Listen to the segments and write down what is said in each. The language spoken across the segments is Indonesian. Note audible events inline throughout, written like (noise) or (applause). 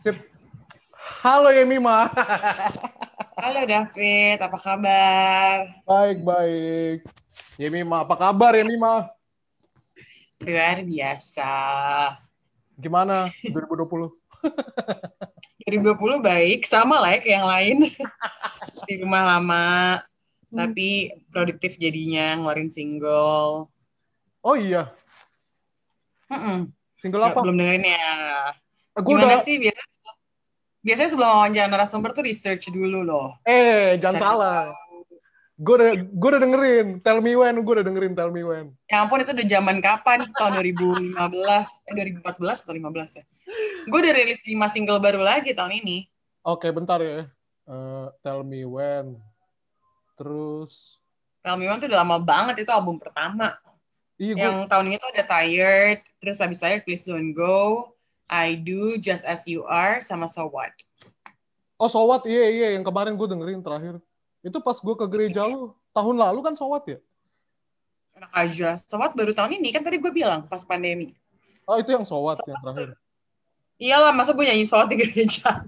Sip. Halo Yemima. Halo David, apa kabar? Baik, baik. Yemima, apa kabar Yemima? Luar biasa. Gimana 2020? 2020 baik, sama lah ya kayak yang lain. Di rumah lama, Hmm. tapi produktif jadinya ngeluarin single. Oh iya, Mm-mm. single apa? Belum dengerin ya. Gue Gimana udah, sih biasanya? Biasanya sebelum wawancara narasumber tuh research dulu loh. eh jangan Cari salah. Gue udah, gue udah dengerin. Tell me when, gue udah dengerin Tell me when. Ya ampun itu udah zaman kapan? Itu tahun 2015, eh 2014 atau 15 ya? Gue udah rilis 5 single baru lagi tahun ini. Oke, bentar ya. Eh, tell me when. Terus, Tell Me When tuh udah lama banget, itu album pertama. iya gue, Yang tahun ini tuh ada Tired, terus habis Tired Please Don't Go, I Do, Just As You Are, sama So What. oh Sowat, iya iya yang kemarin gue dengerin terakhir. Itu pas gue ke gereja lu, tahun lalu kan Sowat ya? Enak aja. So What baru tahun ini, kan tadi gue bilang pas pandemi. Oh itu yang Sowat yang terakhir. Iyalah, masa gue nyanyi So What di gereja?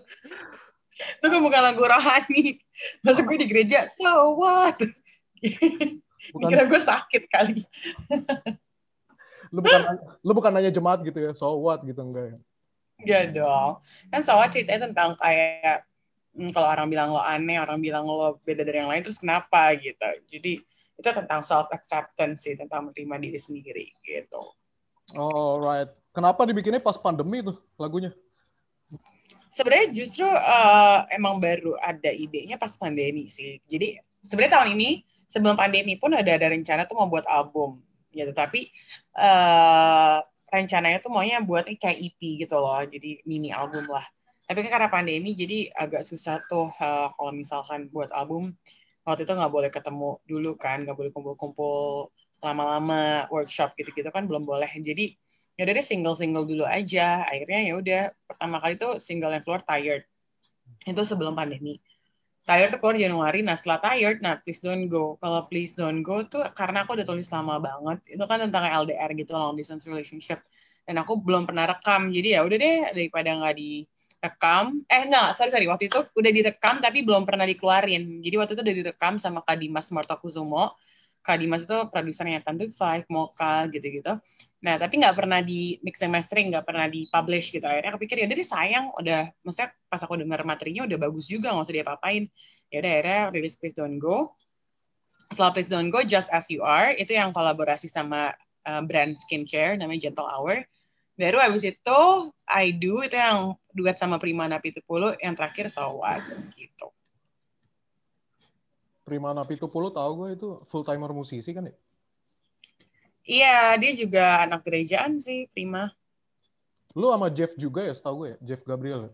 (laughs) itu kan bukan lagu rohani. Masa gue di gereja, So What? Bukan, Kira gue sakit kali. Lu bukan lu bukan nanya jemaat gitu ya, Sowat gitu enggak ya? Enggak dong. Kan So What ceritanya tentang kayak, hmm, kalau orang bilang lo aneh, orang bilang lo beda dari yang lain, terus kenapa gitu. Jadi itu tentang self-acceptance sih, tentang menerima diri sendiri gitu. Oh, right. Kenapa dibikinnya pas pandemi tuh lagunya? Sebenarnya justru eh, emang baru ada idenya pas pandemi sih. Jadi sebenarnya tahun ini sebelum pandemi pun ada ada rencana tuh mau buat album gitu. Tapi eh, rencananya tuh maunya buat kayak EP gitu loh. Jadi mini album lah. Tapi kan karena pandemi jadi agak susah tuh eh, kalau misalkan buat album waktu itu nggak boleh ketemu dulu kan, nggak boleh kumpul-kumpul lama-lama workshop gitu-gitu kan belum boleh. Jadi ya udah deh single-single dulu aja. Akhirnya ya udah pertama kali tuh single yang keluar Tired. Itu sebelum pandemi. Tired tuh keluar Januari. Nah setelah Tired, nah Please Don't Go. Kalau Please Don't Go tuh karena aku udah tulis lama banget. Itu kan tentang LDR gitu, long distance relationship. Dan aku belum pernah rekam. Jadi ya udah deh daripada nggak direkam. Eh enggak, sorry sorry. Waktu itu udah direkam tapi belum pernah dikeluarin. Jadi waktu itu udah direkam sama Kak Dimas Martokusumo. Kak Dimas itu produsernya Tantu Five, Mocha gitu-gitu. Nah, tapi nggak pernah di mix and mastering, nggak pernah di publish gitu. Akhirnya aku pikir ya udah deh sayang, udah, maksudnya pas aku dengar materinya udah bagus juga, nggak usah dia apain. Ya udah akhirnya rilis Please Don't Go. Setelah Please Don't Go, Just As You Are, itu yang kolaborasi sama uh, brand skincare namanya Gentle Hour. Baru abis itu I Do, itu yang duet sama Prima Napitupulu, yang terakhir So What, gitu. Prima Napitupulu tahu gue itu full timer musisi kan ya? Iya, dia juga anak gerejaan sih, Prima. Lu sama Jeff juga ya, setahu gue ya, Jeff Gabriel. ya?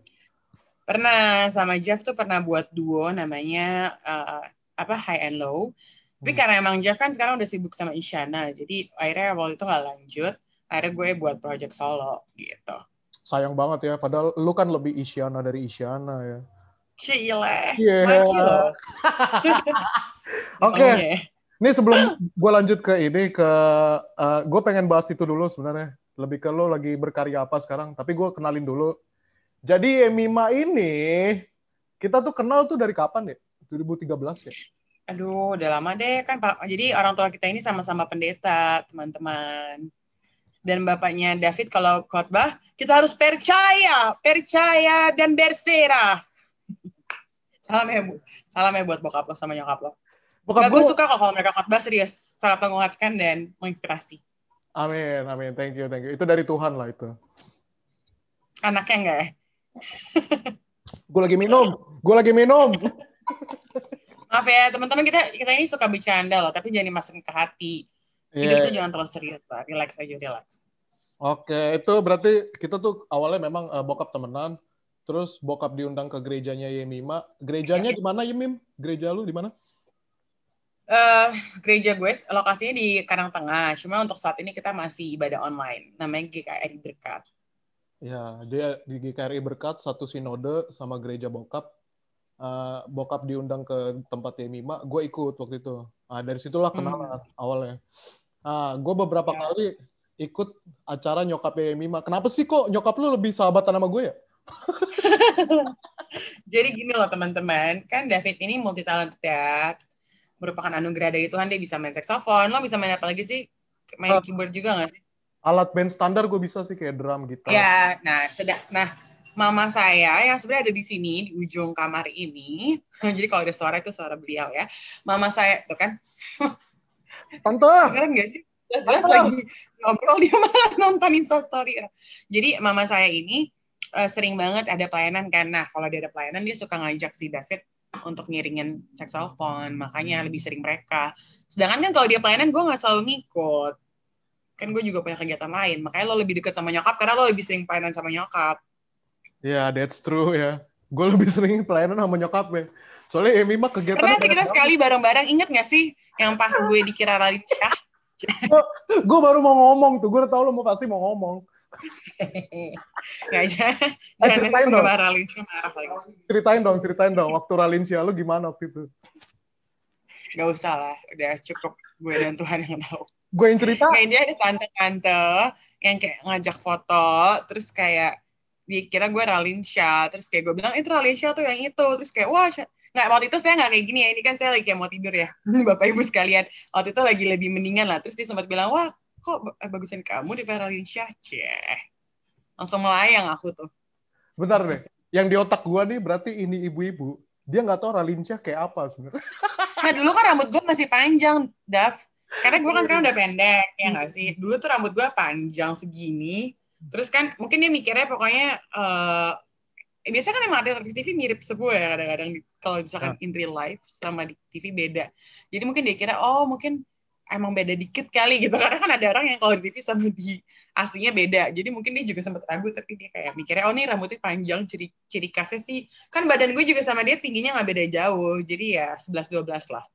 Pernah sama Jeff tuh pernah buat duo namanya uh, apa High and Low. Tapi Hmm. karena emang Jeff kan sekarang udah sibuk sama Isyana, jadi akhirnya waktu itu nggak lanjut. Akhirnya gue buat project solo gitu. Sayang banget ya, padahal lu kan lebih Isyana dari Isyana ya. Cile, Yeah. (laughs) (laughs) Oke, Maunya. Ini sebelum gue lanjut ke ini ke gue pengen bahas itu dulu sebenarnya lebih ke lo lagi berkarya apa sekarang tapi gue kenalin dulu jadi Emima ini kita tuh kenal tuh dari kapan ya 2013 ya Aduh, udah lama deh kan Pak. Jadi orang tua kita ini sama-sama pendeta, teman-teman. Dan bapaknya David kalau khotbah, kita harus percaya, percaya dan berserah. Salam ya, Bu. Salam ya buat bokap lo sama nyokap lo. Bokap gue suka kok kalau mereka khotbah serius. Sangat menguatkan dan menginspirasi. amin amin thank you thank you itu dari Tuhan lah itu Anaknya enggak ya? (laughs) gue lagi minum gue lagi minum (laughs) Maaf ya, teman-teman kita kita ini suka bercanda loh, tapi jangan dimasukin ke hati. Hidup Iya. tuh jangan terlalu serius lah. Relax aja, relax. Oke, itu berarti kita tuh awalnya memang eh, bokap temenan, terus bokap diundang ke gerejanya Yemima. Gerejanya Iya. di mana Yemim? Gereja lu di mana? Eh gereja gue lokasinya di Karangtengah. Cuma untuk saat ini kita masih ibadah online. Namanya GKRI Berkat. Ya, dia di GKRI Berkat satu sinode sama gereja bokap. Eh, bokap diundang ke tempat Yemima, gue ikut waktu itu. Nah, dari situlah kenalan awalnya. Ah, gue beberapa Yes. kali ikut acara nyokapnya Mima. Kenapa sih kok nyokap lu lebih sahabatan sama gue ya? (laughs) Jadi gini loh teman-teman, kan David ini multi talented ya. Merupakan anugerah dari Tuhan, dia bisa main saxophone. Lo bisa main apa lagi sih? Main Oh. keyboard juga nggak sih? Alat band standar gue bisa sih kayak drum, gitar. Ya, nah sedang nah mama saya yang sebenarnya ada di sini di ujung kamar ini. (laughs) Jadi kalau ada suara itu suara beliau ya. Mama saya tuh kan (laughs) Tante, Beneran gak sih? Jelas-jelas lagi ngobrol dia malah nonton Instastory. Jadi mama saya ini eh, sering banget ada pelayanan kan. Nah kalau dia ada pelayanan dia suka ngajak si David untuk ngiringin saxophone. Makanya lebih sering mereka. Sedangkan kan kalau dia pelayanan gue nggak selalu ngikut. Kan gue juga punya kegiatan lain. Makanya lo lebih dekat sama nyokap karena lo lebih sering pelayanan sama nyokap. ya that's true ya. Gue lebih sering pelayanan sama nyokap ya. Soalnya Emi mah kegiatan. Pernah sih kita sekali bareng-bareng. Ingat gak sih yang pas gue dikira Ralicia? (laughs) Gue baru mau ngomong tuh. Gue udah tau lo mau pasti mau ngomong. Gak aja. Eh, ceritain dong. Ralicia marah lagi. Ceritain dong, ceritain dong. Waktu Ralincia lu gimana waktu itu? Gak usah lah, udah cukup gue dan Tuhan yang tahu. Gue yang cerita. Kayak dia ada tante-tante yang kayak ngajak foto, terus kayak dikira gue Ralinsha, terus kayak gue bilang itu Ralinsha tuh yang itu, terus kayak wah nggak waktu itu saya nggak kayak gini ya, ini kan saya lagi kayak mau tidur ya, (laughs) bapak ibu sekalian. Waktu itu lagi lebih mendingan lah, terus dia sempat bilang wah kok ba- bagusan kamu daripada Ralinsha, ceh. Langsung melayang aku tuh. Bentar deh. Yang di otak gue nih berarti ini ibu-ibu. Dia nggak tahu Ralincia kayak apa sebenarnya. (laughs) Nah dulu kan rambut gue masih panjang, Dav. Karena gue kan sekarang udah pendek, ya nggak sih? Dulu tuh rambut gue panjang segini. Terus kan mungkin dia mikirnya pokoknya, eh biasanya kan emang artis-artis TV mirip semua ya kadang-kadang di- kalau misalkan in real life sama di TV beda. Jadi mungkin dia kira, oh mungkin emang beda dikit kali gitu. Karena kan ada orang yang kalau di TV sama di aslinya beda. Jadi mungkin dia juga sempat ragu, tapi dia kayak mikirnya, oh nih rambutnya panjang, ciri, ciri khasnya sih. Kan badan gue juga sama dia tingginya nggak beda jauh. Jadi ya 11-12 lah.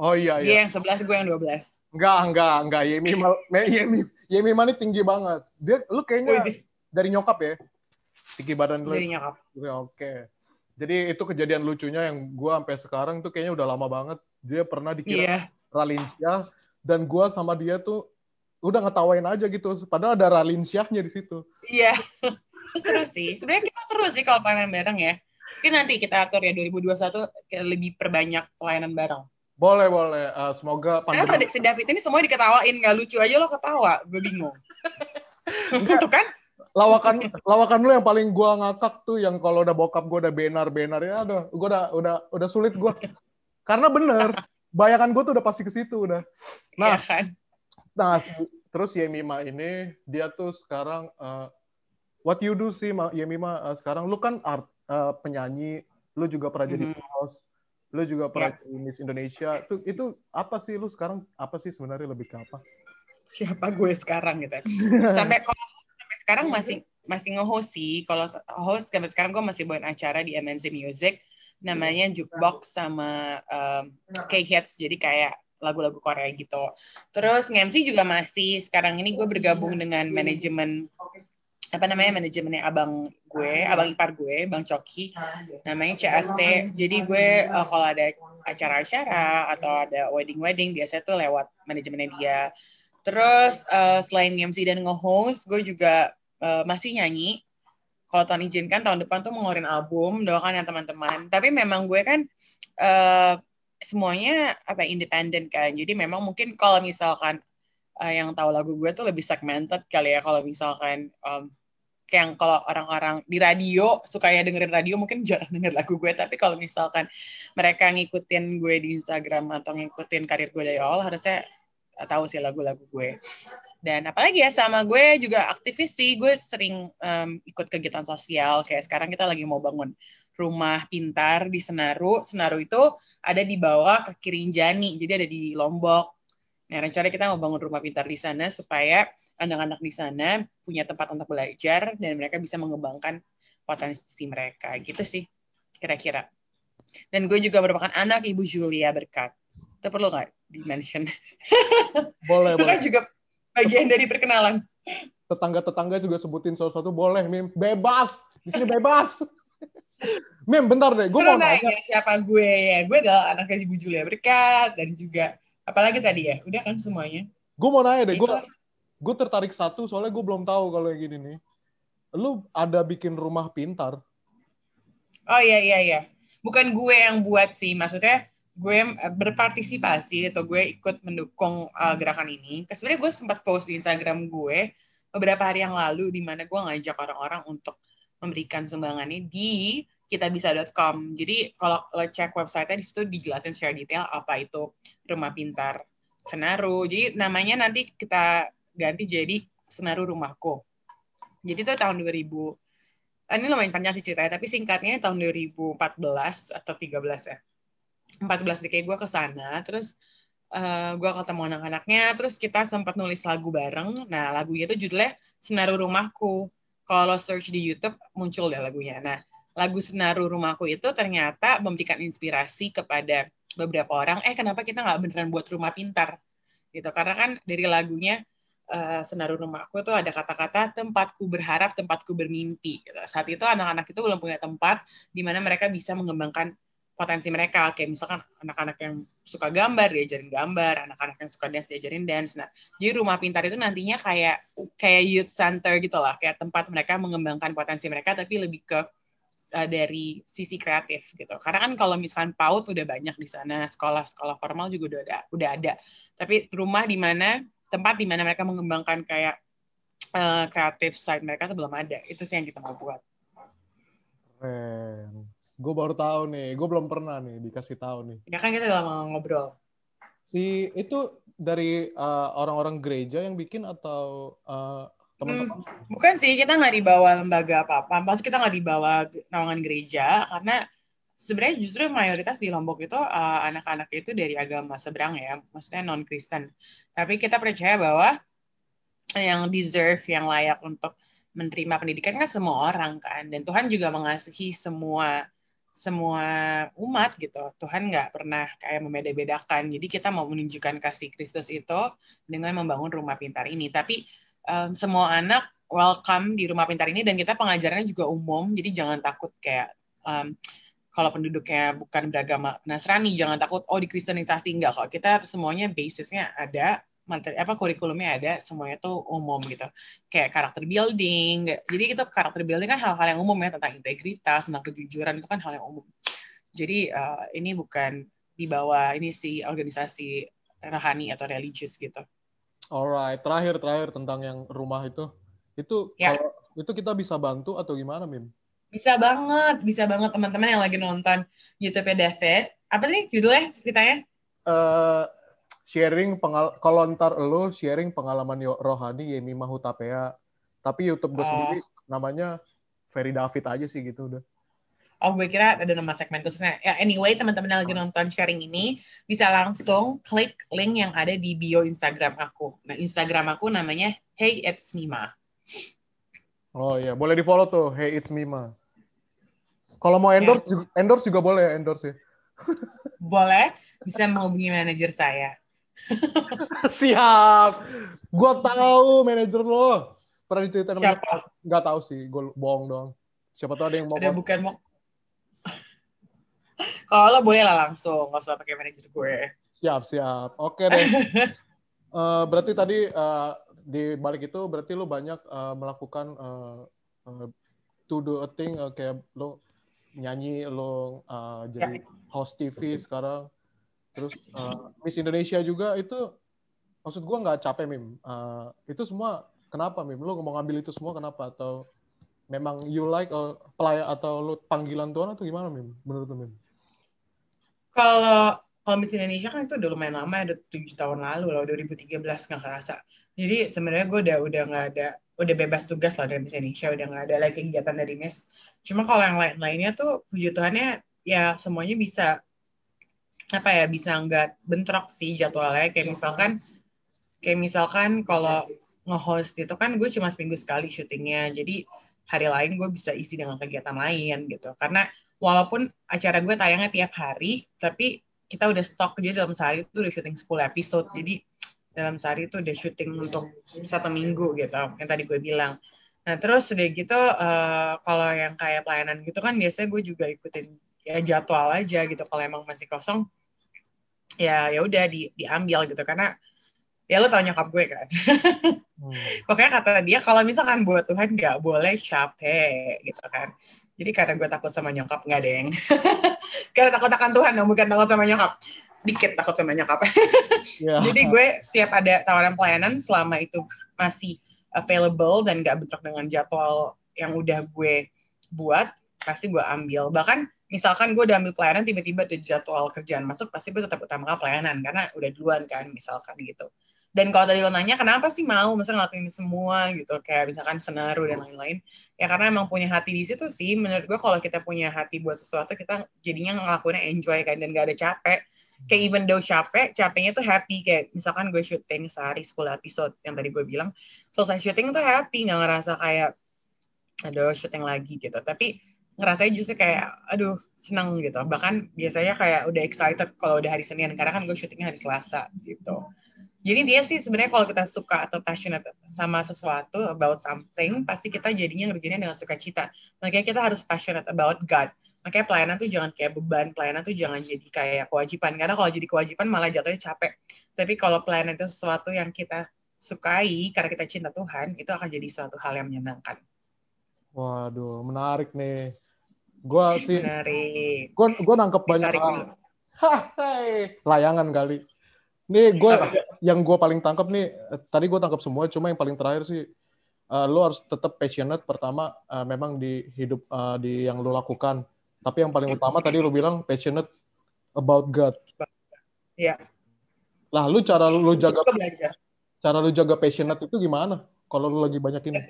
Oh iya Dia iya. yang 11, gue yang 12. Enggak, enggak, enggak. Yemi Yemi Yemi mah nih tinggi banget. Dia lu kayaknya Wih, dari nyokap ya. Tinggi badan lu. dari nyokap. Oke. Jadi itu kejadian lucunya yang gua sampai sekarang tuh kayaknya udah lama banget. Dia pernah dikira Iya. Ralincia dan gua sama dia tuh udah ngetawain aja gitu. Padahal ada Ralinciahnya di situ. Iya. Terus seru sih. Sebenarnya kita seru sih kalau pelayanan bareng ya. Mungkin nanti kita atur ya 2021 kita lebih perbanyak pelayanan bareng. Boleh, boleh. Eh, semoga Karena pandemi si David ini semuanya diketawain, nggak lucu aja lo ketawa. Gue bingung. (laughs) Tuh kan? lawakan lawakan lu yang paling gua ngakak tuh yang kalau udah bokap gua udah benar benar ya aduh gua udah udah udah sulit gua karena bener bayangan gua tuh udah pasti ke situ udah Nah. kan? nah terus Yemima ini dia tuh sekarang eh, what you do sih Ma- Yemima eh, sekarang lu kan art eh, penyanyi lu juga pernah jadi Mhm. host lu juga pernah jadi Miss Indonesia itu itu apa sih lu sekarang apa sih sebenarnya lebih ke apa Siapa gue sekarang gitu. (laughs) Sampai kalau sampai sekarang masih masih nge-host sih. Kalau host sampai sekarang gue masih bawain acara di MNC Music namanya Jukebox sama um, K-Hits. Jadi kayak lagu-lagu Korea gitu. Terus nge-MC juga masih. Sekarang ini gue bergabung dengan manajemen apa namanya manajemennya abang gue, abang ipar gue, bang Coki, namanya CST. Jadi gue uh, kalau ada acara-acara atau ada wedding-wedding biasanya tuh lewat manajemennya dia. Terus uh, selain MC dan nge-host, gue juga uh, masih nyanyi. Kalau Tuhan izinkan tahun depan tuh mau ngeluarin album, doakan ya teman-teman. Tapi memang gue kan uh, semuanya apa independen kan. Jadi memang mungkin kalau misalkan uh, yang tahu lagu gue tuh lebih segmented kali ya. Kalau misalkan um, kayak yang kalau orang-orang di radio sukanya dengerin radio mungkin jarang (laughs) denger lagu gue. Tapi kalau misalkan mereka ngikutin gue di Instagram atau ngikutin karir gue dari awal harusnya tahu sih lagu-lagu gue. Dan apalagi ya sama gue juga aktivis sih, gue sering um, ikut kegiatan sosial. Kayak sekarang kita lagi mau bangun rumah pintar di Senaru. Senaru itu ada di bawah ke Kirinjani, jadi ada di Lombok. Nah, rencana kita mau bangun rumah pintar di sana supaya anak-anak di sana punya tempat untuk belajar dan mereka bisa mengembangkan potensi mereka. Gitu sih, kira-kira. Dan gue juga merupakan anak Ibu Julia Berkat. Itu perlu nggak di-mention? boleh (laughs) Itu boleh kan juga bagian dari perkenalan. tetangga-tetangga juga sebutin salah satu boleh Mim bebas di sini bebas (laughs) Mim bentar deh gue mau nanya nanya siapa gue ya. Gue adalah anaknya Ibu Julia Berkat dan juga apalagi tadi ya. Udah kan semuanya. gue mau nanya deh gue gue tertarik satu soalnya gue belum tahu kalau yang gini nih. Lu ada bikin rumah pintar? Oh iya iya iya. Bukan gue yang buat sih, maksudnya gue eh, berpartisipasi atau gue ikut mendukung uh, gerakan ini. Sebenarnya gue sempat post di Instagram gue beberapa hari yang lalu di mana gue ngajak orang-orang untuk memberikan sumbangannya di kitabisa.com. Jadi kalau lo cek website-nya di situ dijelasin secara detail apa itu rumah pintar Senaru. Jadi namanya nanti kita ganti jadi Senaru Rumahku. Jadi itu tahun 2000 eh, ini lumayan panjang sih ceritanya, tapi singkatnya tahun 2014 atau 13 ya. 14 deh kayak gue ke sana, terus uh, gue ketemu anak-anaknya, terus kita sempat nulis lagu bareng. Nah, lagunya itu judulnya Senaru Rumahku. Kalau search di YouTube muncul deh lagunya. Nah, lagu Senaru Rumahku itu ternyata memberikan inspirasi kepada beberapa orang. Eh, kenapa kita nggak beneran buat rumah pintar? Gitu. Karena kan dari lagunya uh, Senaru Rumahku itu ada kata-kata tempatku berharap, tempatku bermimpi. Gitu. Saat itu anak-anak itu belum punya tempat di mana mereka bisa mengembangkan potensi mereka. Kayak misalkan anak-anak yang suka gambar diajarin gambar. Anak-anak yang suka dance diajarin dance. Nah jadi rumah pintar itu nantinya kayak kayak youth center gitu lah. Kayak tempat mereka mengembangkan potensi mereka tapi lebih ke uh, dari sisi kreatif gitu. Karena kan kalau misalkan PAUD udah banyak di sana sekolah-sekolah formal juga udah ada udah ada. Tapi rumah di mana tempat di mana mereka mengembangkan kayak uh, kreatif side mereka tuh belum ada. Itu sih yang kita mau buat. Gue baru tahu nih, gue belum pernah nih dikasih tahu nih. Ya kan kita udah lama ngobrol. Si itu dari eh, orang-orang gereja yang bikin atau uh, teman-teman? Hmm, bukan sih, kita nggak dibawa lembaga apa-apa. Pasti kita nggak dibawa naungan gereja karena sebenarnya justru mayoritas di Lombok itu uh, anak-anak itu dari agama seberang ya, maksudnya non Kristen. Tapi kita percaya bahwa yang deserve, yang layak untuk menerima pendidikan kan semua orang kan, dan Tuhan juga mengasihi semua semua umat gitu. Tuhan nggak pernah kayak membeda-bedakan. Jadi kita mau menunjukkan kasih Kristus itu dengan membangun rumah pintar ini. Tapi um, semua anak welcome di rumah pintar ini dan kita pengajarannya juga umum. Jadi jangan takut kayak um, kalau penduduknya bukan beragama Nasrani jangan takut oh di Kristenisasi enggak kok. Kita semuanya basisnya ada materi apa kurikulumnya ada semuanya tuh umum gitu. Kayak karakter building jadi itu karakter building kan hal-hal yang umum ya tentang integritas tentang kejujuran itu kan hal yang umum. Jadi uh, ini bukan di bawah ini sih organisasi rohani atau religius gitu. Alright terakhir terakhir tentang yang rumah itu. Itu ya. kalau itu kita bisa bantu atau gimana Mim bisa banget bisa banget teman-teman yang lagi nonton YouTube David. Apa sih judulnya ceritanya? Uh, sharing pengal kalau ntar lo sharing pengalaman rohani Yemi Mahutapea tapi YouTube gue oh. sendiri namanya Ferry David aja sih gitu udah Oh, gue kira ada nama segmen khususnya. Ya, anyway, teman-teman yang lagi nonton sharing ini bisa langsung klik link yang ada di bio Instagram aku. Nah, Instagram aku namanya Hey It's Mima. Oh iya, boleh di follow tuh Hey It's Mima. Kalau mau endorse, yes. juga, endorse juga boleh endorse ya. (laughs) boleh, bisa menghubungi manajer saya. (laughs) Siap. Gue tahu manajer lo. Pernah diceritain Siapa? Gak tahu sih, gue bohong dong. Siapa tahu ada yang mau. Ada bukan mau. (laughs) Kalau lo boleh lah langsung, nggak usah pakai manajer gue. Siap, siap. Oke deh. uh, (laughs) berarti tadi uh, di balik itu berarti lo banyak uh, melakukan uh, uh, to do a thing uh, kayak lo nyanyi, lo uh, jadi ya. host TV sekarang terus uh, Miss Indonesia juga itu maksud gue nggak capek mim. Uh, itu semua kenapa mim? Lo mau ngambil itu semua kenapa? Atau memang you like uh, pelayan atau lo panggilan Tuhan atau gimana mim? Menurut lo mim? Kalau kalau Miss Indonesia kan itu udah lumayan lama udah tujuh tahun lalu loh 2013 nggak kerasa. Jadi sebenarnya gue udah udah nggak ada udah bebas tugas lah dari Miss Indonesia udah nggak ada lagi kegiatan dari Miss. Cuma kalau yang lain lainnya tuh puji Tuhannya ya semuanya bisa apa ya bisa nggak bentrok sih jadwalnya. Kayak misalkan kayak misalkan kalau nge-host itu kan gue cuma seminggu sekali syutingnya. Jadi hari lain gue bisa isi dengan kegiatan lain gitu. Karena walaupun acara gue tayangnya tiap hari tapi kita udah stok jadi dalam sehari itu udah syuting 10 episode. Jadi dalam sehari itu udah syuting untuk satu minggu gitu yang tadi gue bilang. Nah terus udah gitu uh, kalau yang kayak pelayanan gitu kan biasanya gue juga ikutin ya jadwal aja gitu. Kalau emang masih kosong ya ya udah di, diambil gitu. Karena ya lo tau nyokap gue kan. Hmm. (laughs) pokoknya kata dia kalau misalkan buat Tuhan nggak boleh capek gitu kan. Jadi karena gue takut sama nyokap nggak deng (laughs) karena takut akan Tuhan dong bukan takut sama nyokap. Dikit takut sama nyokap. (laughs) Yeah. jadi gue setiap ada tawaran pelayanan selama itu masih available dan nggak bentrok dengan jadwal yang udah gue buat pasti gue ambil. Bahkan misalkan gue udah ambil pelayanan tiba-tiba ada jadwal kerjaan masuk pasti gue tetap utamakan pelayanan karena udah duluan kan misalkan gitu. Dan kalau tadi lo nanya kenapa sih mau misalnya ngelakuin semua gitu? Kayak misalkan senaru dan lain-lain. Ya karena emang punya hati di situ sih. Menurut gue kalau kita punya hati buat sesuatu kita jadinya ngelakuinnya enjoy kan dan gak ada capek. Kayak even though capek capeknya tuh happy. Kayak misalkan gue syuting sehari 10 episode yang tadi gue bilang. Selesai syuting tuh happy nggak ngerasa kayak aduh syuting lagi gitu. Tapi ngerasanya justru kayak aduh seneng gitu bahkan biasanya kayak udah excited kalau udah hari Senin karena kan gue syutingnya hari Selasa gitu jadi dia sih sebenarnya kalau kita suka atau passionate sama sesuatu about something, pasti kita jadinya ngerjainnya dengan sukacita. Makanya kita harus passionate about God. Makanya pelayanan tuh jangan kayak beban, pelayanan tuh jangan jadi kayak kewajiban. Karena kalau jadi kewajiban malah jatuhnya capek. Tapi kalau pelayanan itu sesuatu yang kita sukai karena kita cinta Tuhan, itu akan jadi suatu hal yang menyenangkan. Waduh, menarik nih. Gua sih, menarik. Gua, gua nangkep banyak (laughs) hal. Layangan kali. Nih gue yang gue paling tangkap nih tadi gue tangkap semua cuma yang paling terakhir sih uh, lo harus tetap passionate pertama uh, memang di hidup uh, di yang lo lakukan tapi yang paling utama tadi lo bilang passionate about God. Iya. Lah lu cara lu jaga cara lu jaga passionate itu gimana kalau lu lagi banyak ini?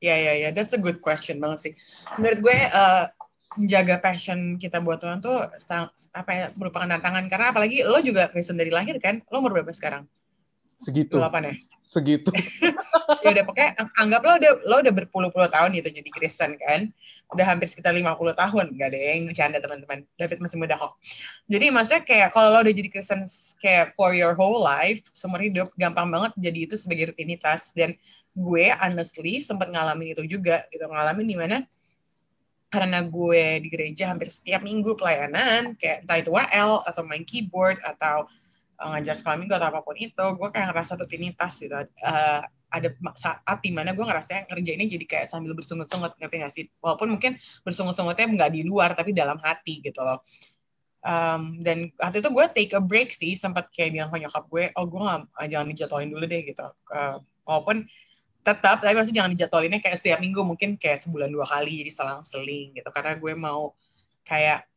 Ya ya ya, that's a good question banget sih. Menurut gue uh, menjaga passion kita buat Tuhan tuh apa ya merupakan tantangan. Karena apalagi lo juga Kristen dari lahir kan? Lo umur berapa sekarang segitu. Delapan ya? Segitu. (laughs) Ya udah pokoknya anggap lo udah lo udah berpuluh-puluh tahun gitu jadi Kristen kan. Udah hampir sekitar 50 tahun nggak ada yang bercanda teman-teman. David masih muda kok. Jadi maksudnya kayak kalau lo udah jadi Kristen kayak for your whole life seumur hidup gampang banget jadi itu sebagai rutinitas. Dan gue honestly sempat ngalamin itu juga gitu. Ngalamin di mana karena gue di gereja hampir setiap minggu pelayanan kayak entah itu WL atau main keyboard atau ngajar sekolah minggu atau apa pun itu gue kayak ngerasa rutinitas gitu. Uh, ada saat di mana gue ngerasa ini jadi kayak sambil bersungut-sungut ngerti gak sih? Walaupun mungkin bersungut-sungutnya nggak di luar tapi dalam hati gitu loh. Um, dan waktu itu gue take a break sih sempat kayak bilang ke nyokap gue oh gue nggak jangan dijadwalin dulu deh gitu. Uh, walaupun tetap tapi masih jangan dijadwalinnya kayak setiap minggu mungkin kayak sebulan dua kali jadi selang-seling gitu. Karena gue mau kayak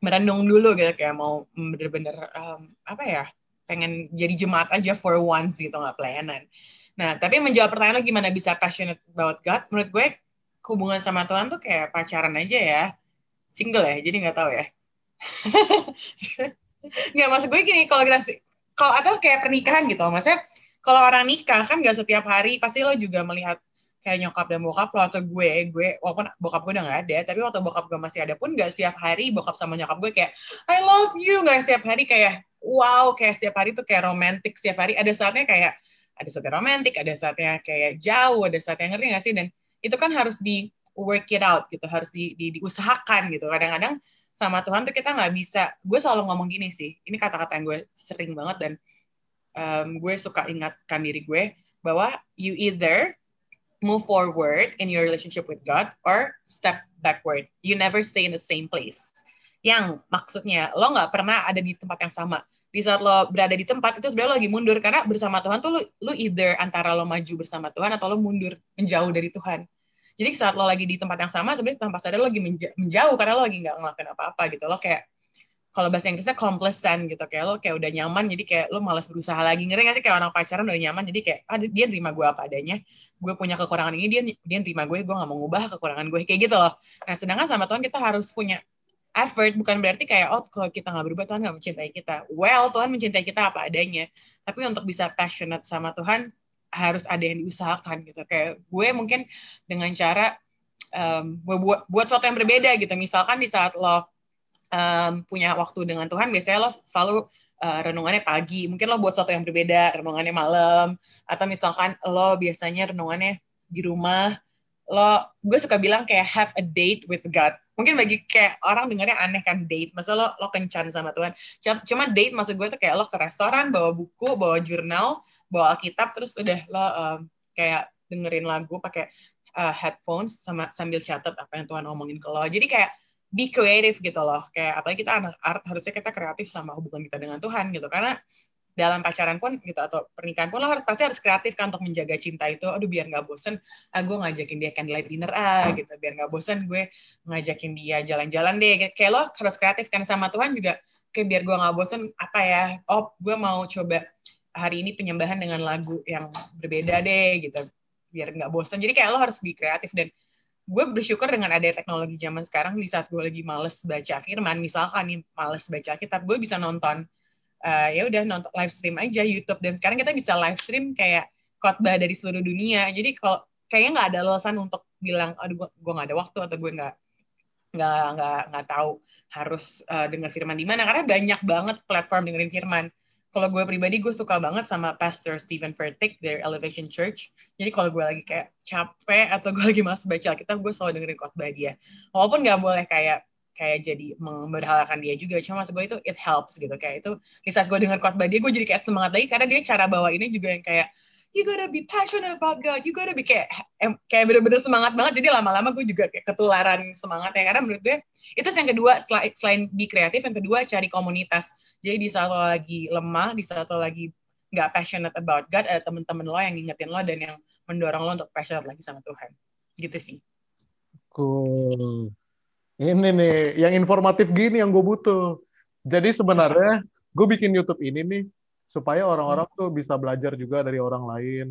merenung dulu gitu kayak mau bener-bener um, apa ya pengen jadi jemaat aja for once gitu nggak pelayanan. Nah tapi menjawab pertanyaan gimana bisa passionate about God? Menurut gue hubungan sama Tuhan tuh kayak pacaran aja ya. Single ya jadi nggak tahu ya. (laughs) Nggak maksud gue gini kalau kita kalau atau kayak pernikahan gitu maksudnya kalau orang nikah kan gak setiap hari pasti lo juga melihat kayak nyokap dan bokap lo atau gue gue walaupun bokap gue udah gak ada tapi waktu bokap gue masih ada pun gak setiap hari bokap sama nyokap gue kayak I love you gak setiap hari kayak wow kayak setiap hari tuh kayak romantis setiap hari. Ada saatnya kayak ada saatnya romantis ada saatnya kayak jauh ada saatnya ngerti gak sih? Dan itu kan harus di work it out gitu harus di, di diusahakan gitu. Kadang-kadang sama Tuhan tuh kita nggak bisa. Gue selalu ngomong gini sih ini kata-kata yang gue sering banget dan um, gue suka ingatkan diri gue bahwa you either move forward in your relationship with God or step backward. You never stay in the same place. Yang maksudnya lo nggak pernah ada di tempat yang sama. Di saat lo berada di tempat itu sebenarnya lo lagi mundur karena bersama Tuhan tuh lo, lo either antara lo maju bersama Tuhan atau lo mundur menjauh dari Tuhan. Jadi saat lo lagi di tempat yang sama sebenarnya tanpa sadar lo lagi menjauh karena lo lagi nggak ngelakuin apa-apa gitu. Lo kayak kalau bahasa Inggrisnya complacent gitu. Kayak lo kayak udah nyaman jadi kayak lo malas berusaha lagi. Ngerti gak sih kayak orang pacaran udah nyaman jadi kayak ah, dia terima gue apa adanya. Gue punya kekurangan ini dia dia terima gue gue gak mau ngubah kekurangan gue. Kayak gitu loh. Nah sedangkan sama Tuhan kita harus punya effort. Bukan berarti kayak oh kalau kita nggak berubah Tuhan nggak mencintai kita. Well Tuhan mencintai kita apa adanya. Tapi untuk bisa passionate sama Tuhan harus ada yang diusahakan gitu. Kayak gue mungkin dengan cara um, buat buat sesuatu yang berbeda gitu. Misalkan di saat lo um, punya waktu dengan Tuhan, biasanya lo selalu uh, renungannya pagi. Mungkin lo buat sesuatu yang berbeda, renungannya malam. Atau misalkan lo biasanya renungannya di rumah, lo gue suka bilang kayak have a date with God. Mungkin bagi kayak orang dengarnya aneh kan date. Masa lo lo kencan sama Tuhan? Cuma date maksud gue tuh kayak lo ke restoran bawa buku bawa jurnal bawa kitab terus udah lo um, kayak dengerin lagu pakai uh, headphones sama sambil catat apa yang Tuhan ngomongin ke lo. Jadi kayak be creative gitu loh. Kayak apalagi kita anak art harusnya kita kreatif sama hubungan kita dengan Tuhan gitu. Karena dalam pacaran pun gitu atau pernikahan pun lo harus pasti harus kreatif kan untuk menjaga cinta itu. Aduh biar nggak bosen ah gue ngajakin dia candlelight dinner ah gitu. Biar nggak bosen gue ngajakin dia jalan-jalan deh. Kayak lo harus kreatif kan sama Tuhan juga. Kayak biar gue nggak bosen apa ya? Oh gue mau coba hari ini penyembahan dengan lagu yang berbeda deh gitu. Biar nggak bosen. Jadi kayak lo harus be kreatif dan gue bersyukur dengan ada teknologi zaman sekarang di saat gue lagi males baca firman. Misalkan nih males baca kitab gue bisa nonton uh, ya udah nonton live stream aja YouTube. Dan sekarang kita bisa live stream kayak khotbah dari seluruh dunia. Jadi kalau kayaknya nggak ada alasan untuk bilang aduh gue nggak ada waktu atau gue nggak nggak nggak nggak tahu harus uh, dengar firman di mana. Karena banyak banget platform dengerin firman kalau gue pribadi gue suka banget sama Pastor Stephen Furtick dari Elevation Church. Jadi kalau gue lagi kayak capek atau gue lagi malas baca Alkitab, gue selalu dengerin khotbah dia. Walaupun nggak boleh kayak kayak jadi memberhalakan dia juga cuma maksud gue itu it helps gitu kayak itu di saat gue dengar khotbah dia gue jadi kayak semangat lagi karena dia cara bawa ini juga yang kayak you gotta be passionate about God. You gotta be kayak kayak bener-bener semangat banget. Jadi lama-lama gue juga kayak ketularan semangat ya. Karena menurut gue itu yang kedua selain selain be kreatif yang kedua cari komunitas. Jadi di saat lo lagi lemah di saat lo lagi nggak passionate about God ada temen-temen lo yang ngingetin lo dan yang mendorong lo untuk passionate lagi sama Tuhan. Gitu sih. Cool. Ini nih, yang informatif gini yang gue butuh. Jadi sebenarnya gue bikin YouTube ini nih supaya orang-orang tuh bisa belajar juga dari orang lain.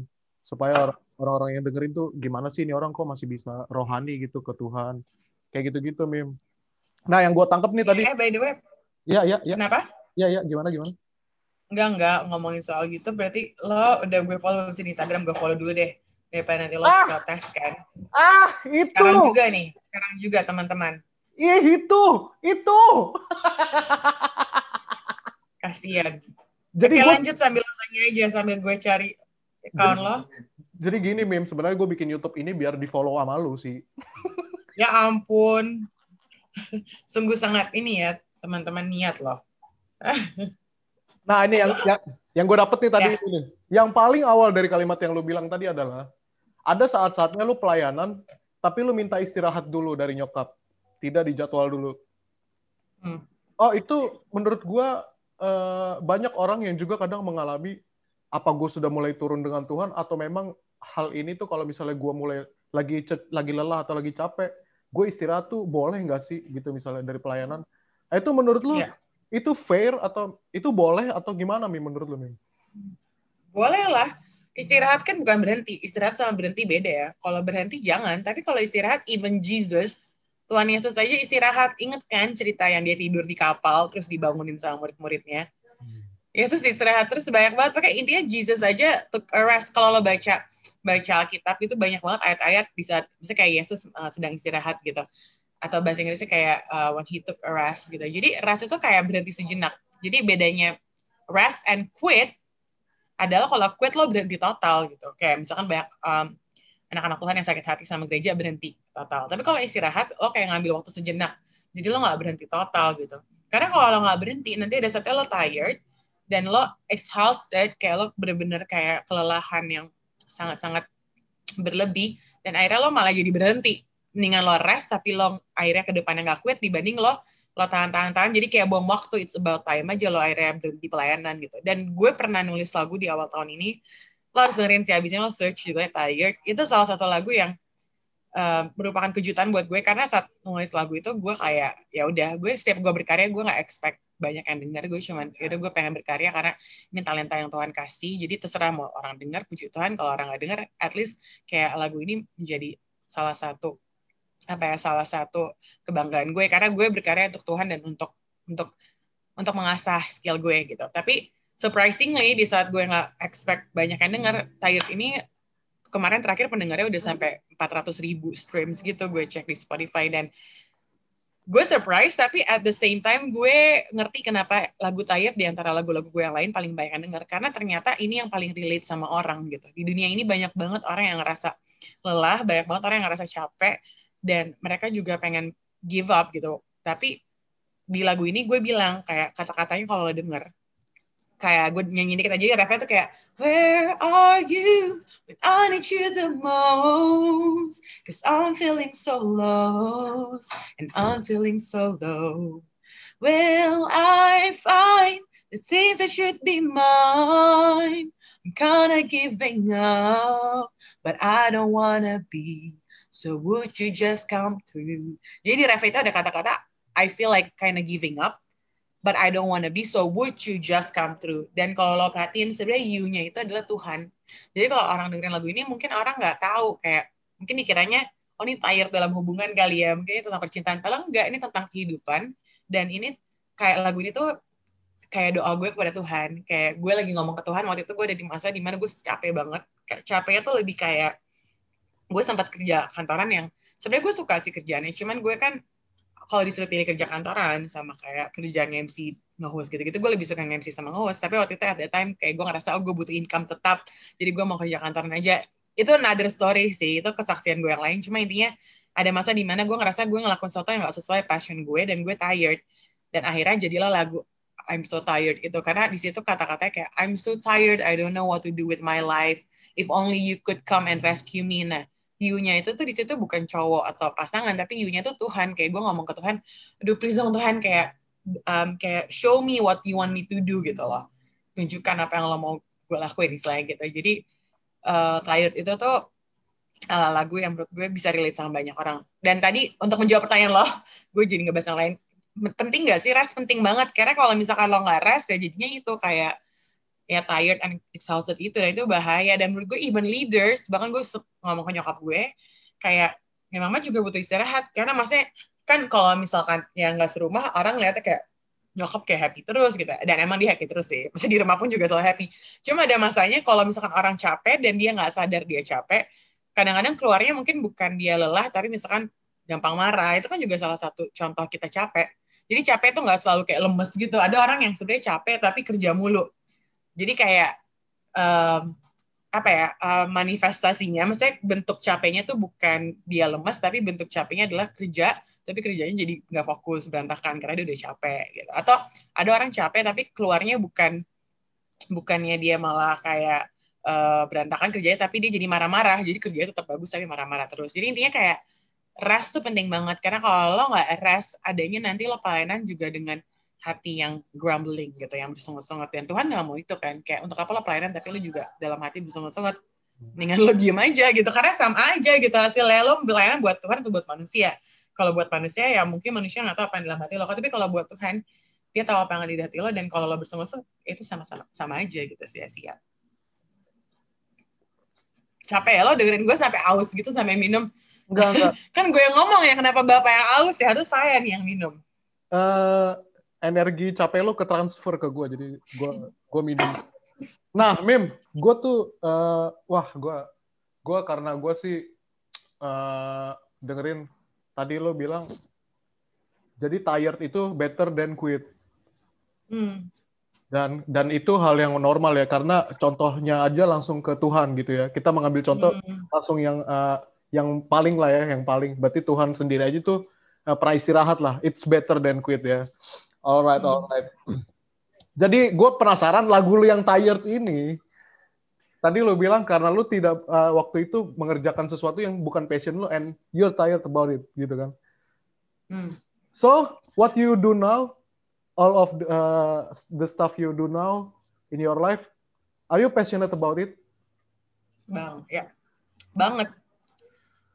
Supaya orang-orang yang dengerin tuh gimana sih ini orang kok masih bisa rohani gitu ke Tuhan. Kayak gitu-gitu, Mim. Nah, yang gue tangkap nih tadi. Eh, by the way. Iya, iya, iya. Kenapa? Iya, iya. Gimana, gimana? Enggak, enggak. Ngomongin soal gitu, berarti lo udah gue follow di Instagram, gue follow dulu deh. Daripada nanti lo ah. protes kan. Ah, itu. Sekarang juga nih. Sekarang juga, teman-teman. Iya itu, itu. (laughs) Kasian. Jadi Oke, gua... lanjut sambil tanya aja sambil gue cari account lo. Jadi gini Mim, sebenarnya gue bikin YouTube ini biar di follow sama lu sih. (laughs) ya ampun. (laughs) Sungguh sangat ini ya, teman-teman niat loh. (laughs) nah ini yang yang, yang gue dapet nih tadi ya. ini. Yang paling awal dari kalimat yang lu bilang tadi adalah ada saat-saatnya lu pelayanan, tapi lu minta istirahat dulu dari nyokap tidak dijadwal dulu. Hmm. Oh itu menurut gue uh, banyak orang yang juga kadang mengalami apa gue sudah mulai turun dengan Tuhan atau memang hal ini tuh kalau misalnya gue mulai lagi lagi lelah atau lagi capek, gue istirahat tuh boleh nggak sih gitu misalnya dari pelayanan? Nah, itu menurut lu yeah. itu fair atau itu boleh atau gimana mi menurut lu mi? Boleh lah. Istirahat kan bukan berhenti. Istirahat sama berhenti beda ya. Kalau berhenti jangan. Tapi kalau istirahat, even Jesus Tuhan Yesus aja istirahat. Ingat kan cerita yang dia tidur di kapal terus dibangunin sama murid-muridnya? Hmm. Yesus istirahat terus banyak banget. Pakai intinya Jesus aja took a rest. Kalau lo baca baca Alkitab itu banyak banget ayat-ayat bisa bisa kayak Yesus uh, sedang istirahat gitu. Atau bahasa Inggrisnya kayak uh, when he took a rest gitu. Jadi rest itu kayak berhenti sejenak. Jadi bedanya rest and quit adalah kalau quit lo berhenti total gitu. Kayak misalkan banyak um, anak-anak Tuhan yang sakit hati sama gereja berhenti total. Tapi kalau istirahat, lo kayak ngambil waktu sejenak. Jadi lo nggak berhenti total gitu. Karena kalau lo nggak berhenti, nanti ada saatnya lo tired, dan lo exhausted, kayak lo bener-bener kayak kelelahan yang sangat-sangat berlebih, dan akhirnya lo malah jadi berhenti. Mendingan lo rest, tapi lo akhirnya ke depannya nggak quit, dibanding lo lo tahan-tahan-tahan, jadi kayak bom waktu, it's about time aja lo akhirnya berhenti pelayanan gitu. Dan gue pernah nulis lagu di awal tahun ini, lo harus dengerin sih abisnya lo search juga Tired itu salah satu lagu yang uh, merupakan kejutan buat gue karena saat nulis lagu itu gue kayak ya udah gue setiap gue berkarya gue nggak expect banyak yang denger. Gue cuman itu gue pengen berkarya karena ini talenta yang Tuhan kasih. Jadi terserah mau orang denger puji Tuhan. Kalau orang nggak denger at least kayak lagu ini menjadi salah satu apa ya salah satu kebanggaan gue. Karena gue berkarya untuk Tuhan dan untuk untuk untuk mengasah skill gue gitu. Tapi surprisingly di saat gue nggak expect banyak yang denger Tired ini kemarin terakhir pendengarnya udah sampai 400 ribu streams gitu gue cek di Spotify. Dan gue surprise tapi at the same time gue ngerti kenapa lagu Tired di antara lagu-lagu gue yang lain paling banyak yang denger. Karena ternyata ini yang paling relate sama orang gitu. Di dunia ini banyak banget orang yang ngerasa lelah banyak banget orang yang ngerasa capek dan mereka juga pengen give up gitu. Tapi di lagu ini gue bilang kayak kata-katanya kalau lo denger kayak gue nyanyi dikit aja refnya tuh kayak Where are you? When I need you the most Cause I'm feeling so lost and I'm feeling so low. Will I find the things that should be mine? I'm kinda giving up but I don't wanna be. So would you just come through? Jadi di ref itu ada kata-kata I feel like kinda giving up but I don't wanna be, so would you just come through? Dan kalau lo perhatiin, sebenarnya you-nya itu adalah Tuhan. Jadi kalau orang dengerin lagu ini, mungkin orang nggak tahu, kayak mungkin dikiranya, oh ini tired dalam hubungan kali ya, mungkin ini tentang percintaan. Padahal enggak, ini tentang kehidupan. Dan ini kayak lagu ini tuh kayak doa gue kepada Tuhan. Kayak gue lagi ngomong ke Tuhan, waktu itu gue ada di masa di mana gue capek banget. Capeknya tuh lebih kayak, gue sempat kerja kantoran yang, sebenarnya gue suka sih kerjaannya, cuman gue kan kalau disuruh pilih kerja kantoran sama kayak kerjaan MC nge-host gitu-gitu gue lebih suka nge-MC sama nge-host. Tapi waktu itu at time kayak gue ngerasa oh gue butuh income tetap jadi gue mau kerja kantoran aja. Itu another story sih itu kesaksian gue yang lain. Cuma intinya ada masa di mana gue ngerasa gue ngelakuin sesuatu yang gak sesuai passion gue dan gue tired. Dan akhirnya jadilah lagu I'm so tired itu. Karena di situ kata-katanya kayak I'm so tired I don't know what to do with my life. If only you could come and rescue me nah you-nya itu tuh di situ bukan cowok atau pasangan tapi you-nya tuh Tuhan. Kayak gue ngomong ke Tuhan aduh please dong Tuhan kayak um, kayak show me what you want me to do gitu loh. Tunjukkan apa yang lo mau gue lakuin istilahnya gitu. Jadi uh, Tired itu tuh uh, lagu yang menurut gue bisa relate sama banyak orang. Dan tadi untuk menjawab pertanyaan lo (laughs) gue jadi ngebahas yang lain. Penting gak sih rest penting banget. Karena kalau misalkan lo nggak rest ya jadinya itu kayak ya tired and exhausted itu dan itu bahaya. Dan menurut gue even leaders bahkan gue ngomong ke nyokap gue kayak ya mama juga butuh istirahat. Karena maksudnya kan kalau misalkan yang nggak serumah orang lihatnya kayak nyokap kayak happy terus gitu. Dan emang dia happy terus sih. Maksudnya di rumah pun juga selalu happy. Cuma ada masanya kalau misalkan orang capek dan dia nggak sadar dia capek kadang-kadang keluarnya mungkin bukan dia lelah tapi misalkan gampang marah. Itu kan juga salah satu contoh kita capek. Jadi capek itu nggak selalu kayak lemes gitu. Ada orang yang sebenarnya capek tapi kerja mulu jadi kayak um, apa ya uh, manifestasinya, maksudnya bentuk capeknya tuh bukan dia lemas, tapi bentuk capeknya adalah kerja, tapi kerjanya jadi nggak fokus, berantakan karena dia udah capek gitu. Atau ada orang capek tapi keluarnya bukan bukannya dia malah kayak uh, berantakan kerjanya, tapi dia jadi marah-marah, jadi kerjanya tetap bagus tapi marah-marah terus. Jadi intinya kayak rest tuh penting banget karena kalau lo nggak rest, adanya nanti lo pelayanan juga dengan hati yang grumbling gitu, yang bersungut-sungut. Dan Tuhan nggak mau itu kan. Kayak untuk apa lo pelayanan tapi lo juga dalam hati bersungut-sungut. Dengan lo diem aja gitu. Karena sama aja gitu hasilnya lo pelayanan buat Tuhan atau buat manusia. Kalau buat manusia ya mungkin manusia nggak tahu apa yang dalam hati lo. Tapi kalau buat Tuhan, dia tahu apa yang ada di hati lo. Dan kalau lo bersungut-sungut, itu sama-sama sama aja gitu sia-sia. Capek ya lo dengerin gue sampai aus gitu sampai minum. Enggak, enggak. (laughs) kan gue yang ngomong ya kenapa bapak yang aus ya harus saya nih yang minum. Uh, energi capek lo ke transfer ke gue jadi gue gue minum. Nah mim gue tuh uh, wah gue gue karena gue sih uh, dengerin tadi lo bilang jadi tired itu better than quit. Hmm. dan dan itu hal yang normal ya karena contohnya aja langsung ke Tuhan gitu ya. Kita mengambil contoh hmm. langsung yang uh, yang paling lah ya yang paling. Berarti Tuhan sendiri aja tuh uh, pernah istirahat lah. It's better than quit ya Alright, alright. Jadi gue penasaran lagu lu yang tired ini, tadi lu bilang karena lu tidak uh, waktu itu mengerjakan sesuatu yang bukan passion lu and you're tired about it, gitu kan? Hmm. So what you do now, all of the, uh, the stuff you do now in your life, are you passionate about it? Bang, ya, banget,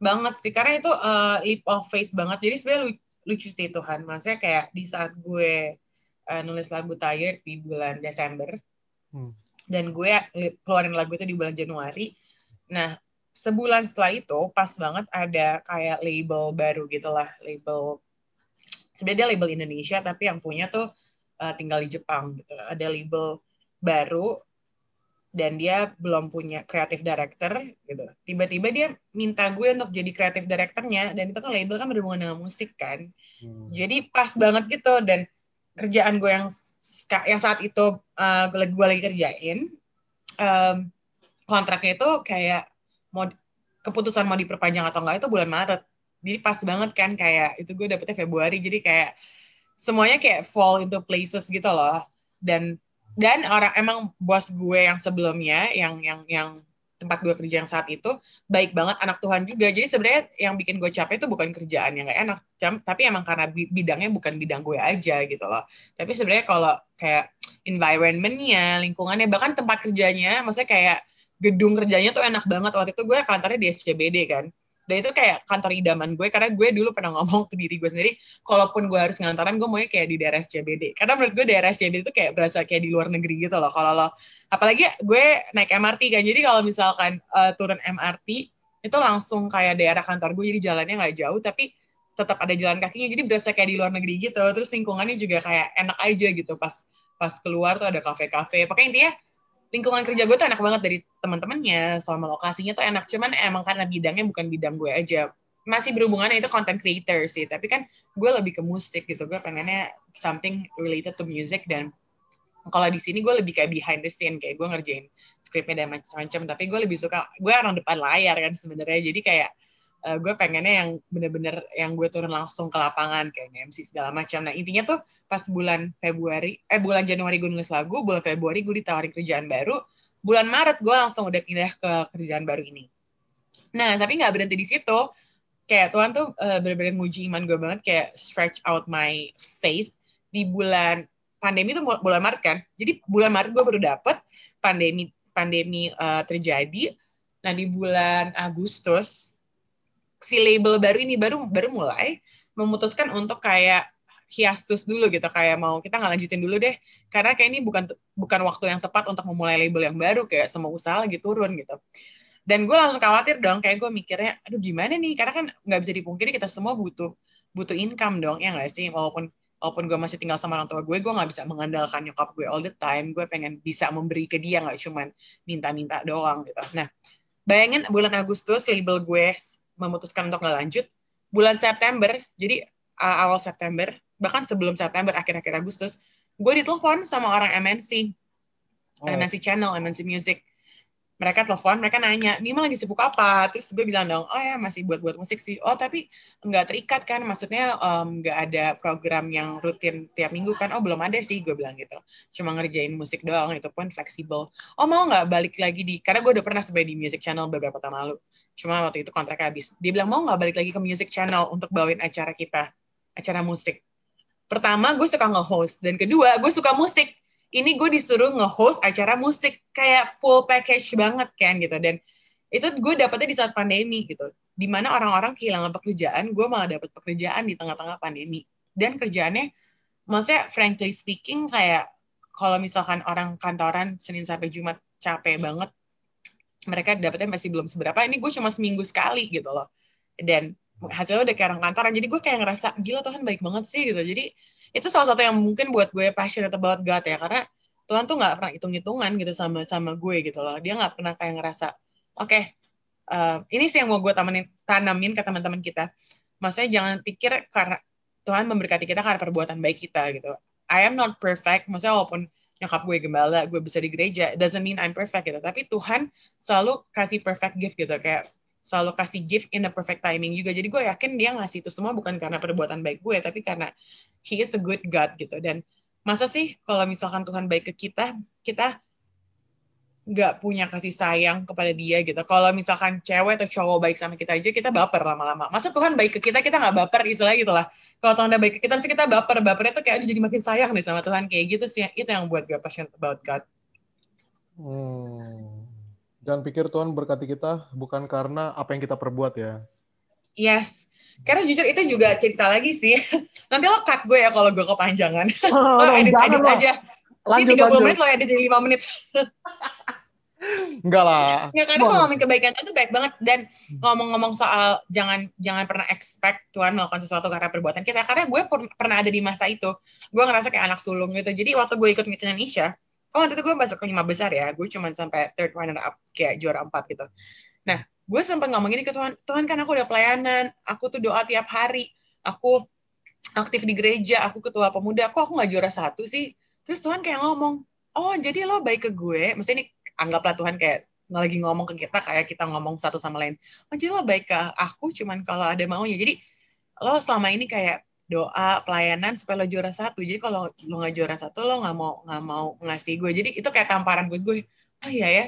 banget sih. Karena itu uh, leap of faith banget. Jadi sebenarnya lucu sih Tuhan. Maksudnya kayak di saat gue uh, nulis lagu Tired di bulan Desember, hmm. dan gue keluarin lagu itu di bulan Januari. Nah, sebulan setelah itu pas banget ada kayak label baru gitulah, label sebenarnya label Indonesia tapi yang punya tuh uh, tinggal di Jepang gitu. Ada label baru dan dia belum punya creative director gitu. Tiba-tiba dia minta gue untuk jadi creative directornya dan itu kan label kan berhubungan dengan musik kan. Hmm. Jadi pas banget gitu dan kerjaan gue yang yang saat itu uh, gue lagi kerjain um, kontraknya itu kayak mau keputusan mau diperpanjang atau enggak itu bulan Maret jadi pas banget kan kayak itu gue dapetnya Februari jadi kayak semuanya kayak fall into places gitu loh dan dan orang emang bos gue yang sebelumnya yang yang yang tempat gue kerja yang saat itu baik banget anak Tuhan juga. Jadi sebenarnya yang bikin gue capek itu bukan kerjaan yang gak enak tapi emang karena bidangnya bukan bidang gue aja gitu loh. Tapi sebenarnya kalau kayak environmentnya lingkungannya bahkan tempat kerjanya maksudnya kayak gedung kerjanya tuh enak banget. Waktu itu gue kantornya di SCBD kan dan itu kayak kantor idaman gue karena gue dulu pernah ngomong ke diri gue sendiri kalaupun gue harus ngantaran gue maunya kayak di daerah SCBD karena menurut gue daerah SCBD itu kayak berasa kayak di luar negeri gitu loh kalau lo apalagi gue naik MRT kan. Jadi kalau misalkan uh, turun MRT itu langsung kayak daerah kantor gue jadi jalannya nggak jauh tapi tetap ada jalan kakinya. Jadi berasa kayak di luar negeri gitu. Terus lingkungannya juga kayak enak aja gitu pas pas keluar tuh ada kafe-kafe. Pokoknya intinya lingkungan kerja gue tuh enak banget dari teman-temannya selama lokasinya tuh enak. Cuman emang karena bidangnya bukan bidang gue aja. Masih berhubungan itu content creator sih tapi kan gue lebih ke musik gitu. Gue pengennya something related to music dan kalau di sini gue lebih kayak behind the scene kayak gue ngerjain skripnya dan macam-macam. Tapi gue lebih suka gue orang depan layar kan sebenarnya. Jadi kayak uh, gue pengennya yang bener-bener yang gue turun langsung ke lapangan kayak MC segala macam. Nah intinya tuh pas bulan Februari, eh bulan Januari gue nulis lagu, bulan Februari gue ditawarin kerjaan baru, bulan Maret gue langsung udah pindah ke kerjaan baru ini. Nah tapi nggak berhenti di situ, kayak Tuhan tuh uh, bener-bener nguji iman gue banget, kayak stretch out my faith di bulan pandemi tuh bulan Maret kan. Jadi bulan Maret gue baru dapet pandemi pandemi uh, terjadi. Nah di bulan Agustus si label baru ini baru baru mulai memutuskan untuk kayak hiastus dulu gitu kayak mau kita nggak lanjutin dulu deh. Karena kayak ini bukan bukan waktu yang tepat untuk memulai label yang baru kayak semua usaha lagi turun gitu. Dan gue langsung khawatir dong kayak gue mikirnya aduh gimana nih? Karena kan nggak bisa dipungkiri kita semua butuh butuh income dong ya nggak sih? Walaupun walaupun gue masih tinggal sama orang tua gue gue nggak bisa mengandalkan nyokap gue all the time. Gue pengen bisa memberi ke dia nggak cuman minta-minta doang gitu. Nah bayangin bulan Agustus label gue memutuskan untuk nggak lanjut bulan September jadi uh, awal September bahkan sebelum September akhir-akhir Agustus gue ditelepon sama orang MNC oh. MNC Channel MNC Music mereka telepon, mereka nanya, Mima lagi sibuk apa? Terus gue bilang dong, oh ya masih buat-buat musik sih. Oh tapi nggak terikat kan, maksudnya nggak um, ada program yang rutin tiap minggu kan? Oh belum ada sih, gue bilang gitu. Cuma ngerjain musik doang, itu pun fleksibel. Oh mau nggak balik lagi di, karena gue udah pernah sebagai di music channel beberapa tahun lalu. Cuma waktu itu kontraknya habis. Dia bilang mau nggak balik lagi ke music channel untuk bawain acara kita, acara musik. Pertama gue suka nge-host, dan kedua gue suka musik. Ini gue disuruh nge-host acara musik. Kayak full package banget kan gitu. Dan itu gue dapetnya di saat pandemi gitu. Di mana orang-orang kehilangan pekerjaan gue malah dapet pekerjaan di tengah-tengah pandemi. Dan kerjaannya maksudnya frankly speaking kayak kalau misalkan orang kantoran Senin sampai Jumat capek banget mereka dapetnya masih belum seberapa ini gue cuma seminggu sekali gitu loh. Dan hasilnya udah kayak orang kantoran jadi gue kayak ngerasa gila Tuhan baik banget sih gitu. Jadi itu salah satu yang mungkin buat gue passionate about God ya karena Tuhan tuh nggak pernah hitung-hitungan gitu sama sama gue gitu loh. Dia nggak pernah kayak ngerasa oke okay, uh, ini sih yang mau gue tanamin tanamin ke teman-teman kita. Maksudnya jangan pikir karena Tuhan memberkati kita karena perbuatan baik kita gitu. I am not perfect maksudnya walaupun nyokap gue gembala, gue bisa di gereja, doesn't mean I'm perfect gitu. Tapi Tuhan selalu kasih perfect gift gitu, kayak selalu kasih gift in the perfect timing juga. Jadi gue yakin dia ngasih itu semua bukan karena perbuatan baik gue, tapi karena He is a good God gitu. Dan masa sih kalau misalkan Tuhan baik ke kita, kita nggak punya kasih sayang kepada dia gitu. Kalau misalkan cewek atau cowok baik sama kita aja, kita baper lama-lama. Masa Tuhan baik ke kita, kita nggak baper istilahnya gitu lah. Kalau Tuhan udah baik ke kita, sih kita baper. Bapernya tuh kayak jadi makin sayang nih sama Tuhan. Kayak gitu sih, itu yang buat gue passionate about God. Hmm jangan pikir Tuhan berkati kita bukan karena apa yang kita perbuat ya. Yes. Karena jujur itu juga cerita lagi sih. (laughs) Nanti lo cut gue ya kalau gue kepanjangan. Oh, (laughs) lo edit edit aja. Lanjut, Ini 30 lanjut. menit lo edit jadi 5 menit. (laughs) Enggak lah. Ya karena kalau ngomongin kebaikan itu baik banget. Dan ngomong-ngomong soal jangan jangan pernah expect Tuhan melakukan sesuatu karena perbuatan kita. Karena gue pernah ada di masa itu. Gue ngerasa kayak anak sulung gitu. Jadi waktu gue ikut Miss Indonesia, oh waktu itu gue masuk ke lima besar ya. Gue cuma sampai third runner up kayak juara empat gitu. Nah gue sempat ngomong gini ke Tuhan Tuhan kan aku udah pelayanan. Aku tuh doa tiap hari. Aku aktif di gereja. Aku ketua pemuda. Kok aku nggak juara satu sih? Terus Tuhan kayak ngomong oh jadi lo baik ke gue. Maksudnya ini anggaplah Tuhan kayak lagi ngomong ke kita kayak kita ngomong satu sama lain oh lo baik ke aku cuman kalau ada maunya jadi lo selama ini kayak doa pelayanan supaya lo juara satu jadi kalau lo nggak juara satu lo nggak mau nggak mau ngasih gue jadi itu kayak tamparan buat gue oh iya ya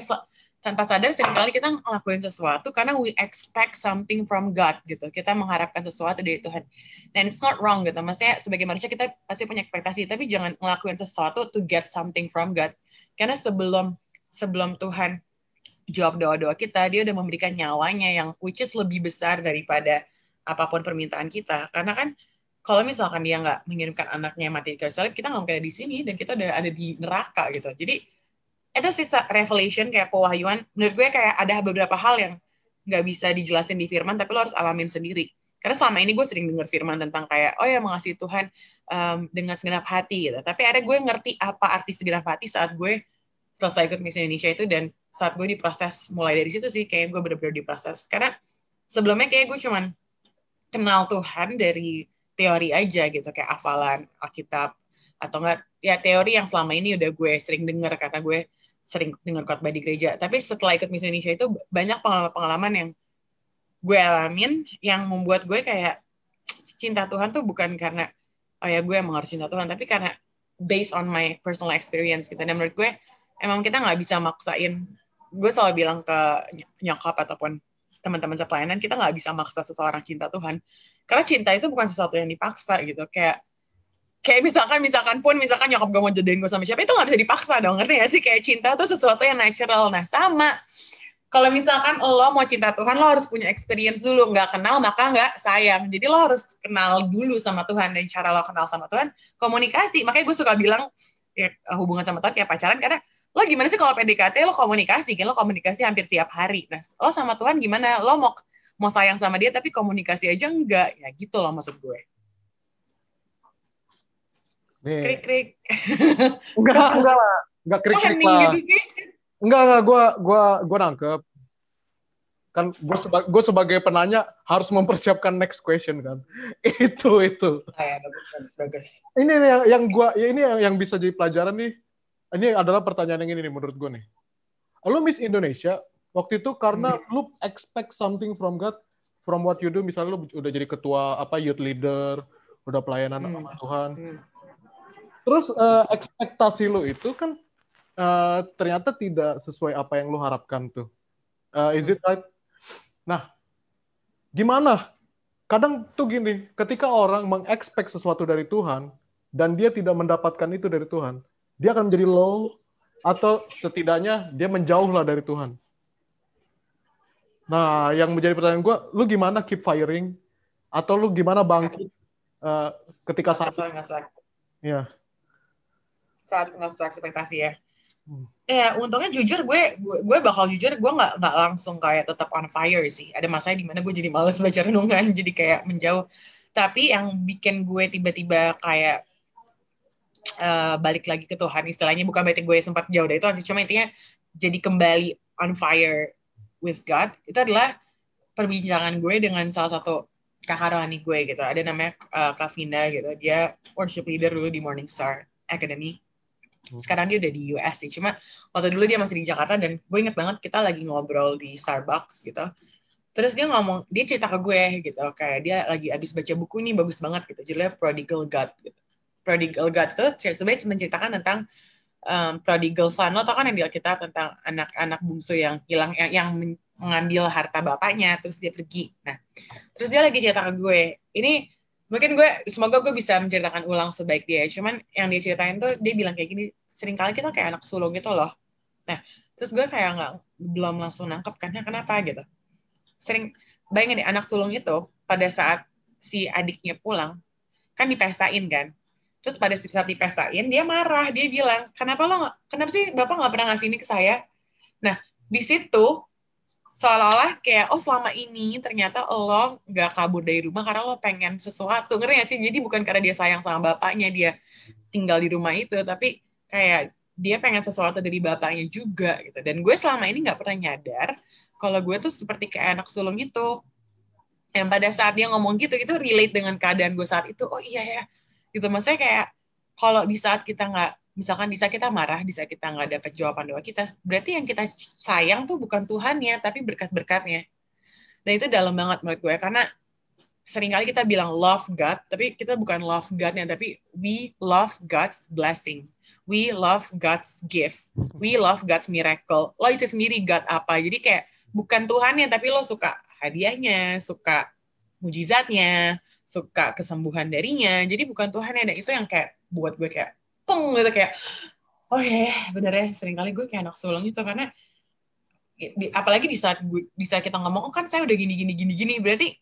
tanpa sadar sering kali kita ngelakuin sesuatu karena we expect something from God gitu. Kita mengharapkan sesuatu dari Tuhan. Dan it's not wrong gitu. Maksudnya sebagai manusia kita pasti punya ekspektasi, tapi jangan ngelakuin sesuatu to get something from God. Karena sebelum sebelum Tuhan jawab doa-doa kita, dia udah memberikan nyawanya yang which is lebih besar daripada apa pun permintaan kita. Karena kan kalau misalkan dia nggak mengirimkan anaknya mati di kayu salib, kita nggak mungkin ada di sini dan kita udah ada di neraka gitu. Jadi itu sih revelation kayak pewahyuan menurut gue kayak ada beberapa hal yang nggak bisa dijelasin di firman tapi lo harus alamin sendiri karena selama ini gue sering dengar firman tentang kayak oh ya mengasihi Tuhan um, dengan segenap hati gitu tapi ada gue ngerti apa arti segenap hati saat gue selesai ikut Miss Indonesia itu dan saat gue diproses mulai dari situ sih kayak gue bener-bener diproses karena sebelumnya kayak gue cuman kenal Tuhan dari teori aja gitu kayak hafalan Alkitab atau enggak ya teori yang selama ini udah gue sering dengar karena gue sering dengar khotbah di gereja. Tapi setelah ikut Miss Indonesia itu banyak pengalaman-pengalaman yang gue alamin yang membuat gue kayak cinta Tuhan tuh bukan karena oh ya gue emang harus cinta Tuhan, tapi karena based on my personal experience gitu. Dan menurut gue emang kita nggak bisa maksain. Gue selalu bilang ke nyokap ataupun teman-teman sepelayanan kita nggak bisa maksa seseorang cinta Tuhan. Karena cinta itu bukan sesuatu yang dipaksa gitu. Kayak kayak misalkan misalkan pun misalkan nyokap gue mau jodohin gue sama siapa itu nggak bisa dipaksa dong. Ngerti gak sih? Kayak cinta tuh sesuatu yang natural. Nah sama. Kalau misalkan lo mau cinta Tuhan lo harus punya experience dulu. Nggak kenal maka nggak sayang. Jadi lo harus kenal dulu sama Tuhan dan cara lo kenal sama Tuhan. Komunikasi. Makanya gue suka bilang ya, hubungan sama Tuhan kayak pacaran. Karena lo gimana sih kalau PDKT lo komunikasi kan lo komunikasi hampir tiap hari nah lo sama Tuhan gimana lo mau mau sayang sama dia tapi komunikasi aja enggak ya gitu loh maksud gue Nih. Krik krik. (laughs) enggak, enggak lah. Enggak krik krik lah. Gitu enggak, enggak. Gue gua, gua nangkep. Kan gue seba gue sebagai penanya harus mempersiapkan next question kan. (laughs) itu, itu. Ah, ya, bagus, bagus, bagus. Ini yang, yang gue, ya ini yang, yang bisa jadi pelajaran nih. Ini adalah pertanyaan yang ini nih menurut gue nih. Lu Miss Indonesia, waktu itu karena hmm. lu expect something from God, from what you do, misalnya lu udah jadi ketua apa youth leader, udah pelayanan hmm. sama Tuhan. Hmm Terus uh, ekspektasi lo itu kan uh, ternyata tidak sesuai apa yang lo harapkan tuh. Uh, is it right? Nah, gimana? Kadang tuh gini, ketika orang mengekspek sesuatu dari Tuhan dan dia tidak mendapatkan itu dari Tuhan, dia akan menjadi low atau setidaknya dia menjauh lah dari Tuhan. Nah, yang menjadi pertanyaan gue, lu gimana keep firing? Atau lu gimana bangkit uh, ketika saat... Ya saat nggak ekspektasi ya hmm. ya untungnya jujur gue gue, bakal jujur gue nggak nggak langsung kayak tetap on fire sih ada masanya di mana gue jadi males baca renungan (laughs) jadi kayak menjauh tapi yang bikin gue tiba-tiba kayak uh, balik lagi ke Tuhan. Istilahnya bukan berarti gue sempat jauh dari Tuhan sih. Cuma intinya jadi kembali on fire with God itu adalah perbincangan gue dengan salah satu kakak rohani gue gitu. Ada namanya uh, Kavina gitu. Dia worship leader dulu di Morningstar Academy. Hmm. sekarang dia udah di US sih. Cuma waktu dulu dia masih di Jakarta dan gue inget banget kita lagi ngobrol di Starbucks gitu. Terus dia ngomong dia cerita ke gue gitu. Kayak dia lagi abis baca buku ini bagus banget gitu. Judulnya Prodigal God gitu Prodigal God itu sebenarnya menceritakan tentang um, prodigal son. Lo tau kan yang di Alkitab tentang anak-anak bungsu yang hilang yang, yang mengambil harta bapaknya terus dia pergi. Nah terus dia lagi cerita ke gue. Ini mungkin gue semoga gue bisa menceritakan ulang sebaik dia. Cuman yang dia ceritain tuh dia bilang kayak gini sering kali kita kayak anak sulung gitu loh. Nah terus gue kayak nggak belum langsung nangkep kan kenapa? gitu. Sering bayangin deh anak sulung itu pada saat si adiknya pulang kan dipestain kan terus pada saat dipestain dia marah. Dia bilang kenapa lo kenapa sih bapak nggak pernah ngasih ini ke saya? Nah di situ seolah-olah kayak oh selama ini ternyata lo nggak kabur dari rumah karena lo pengen sesuatu. Ngerti gak sih? Jadi bukan karena dia sayang sama bapaknya dia tinggal di rumah itu tapi kayak dia pengen sesuatu dari bapaknya juga gitu. Dan gue selama ini nggak pernah nyadar kalau gue tuh seperti kayak anak sulung itu. Yang pada saat dia ngomong gitu itu relate dengan keadaan gue saat itu. Oh iya ya gitu maksudnya kayak kalau di saat kita nggak misalkan di saat kita marah, di saat kita nggak dapat jawaban doa kita, berarti yang kita sayang tuh bukan Tuhan ya, tapi berkat-berkatnya. Dan itu dalam banget menurut gue, karena sering kali kita bilang love God, tapi kita bukan love God-nya, tapi we love God's blessing. We love God's gift. We love God's miracle. Lo isi sendiri God apa. Jadi kayak bukan Tuhan ya, tapi lo suka hadiahnya, suka mujizatnya, suka kesembuhan darinya. Jadi bukan Tuhan ya, itu yang kayak buat gue kayak peng gitu kayak oh ya yeah, bener ya. Seringkali gue kayak anak sulung gitu karena di, apalagi di saat gue di saat kita ngomong oh kan saya udah gini gini gini gini. Berarti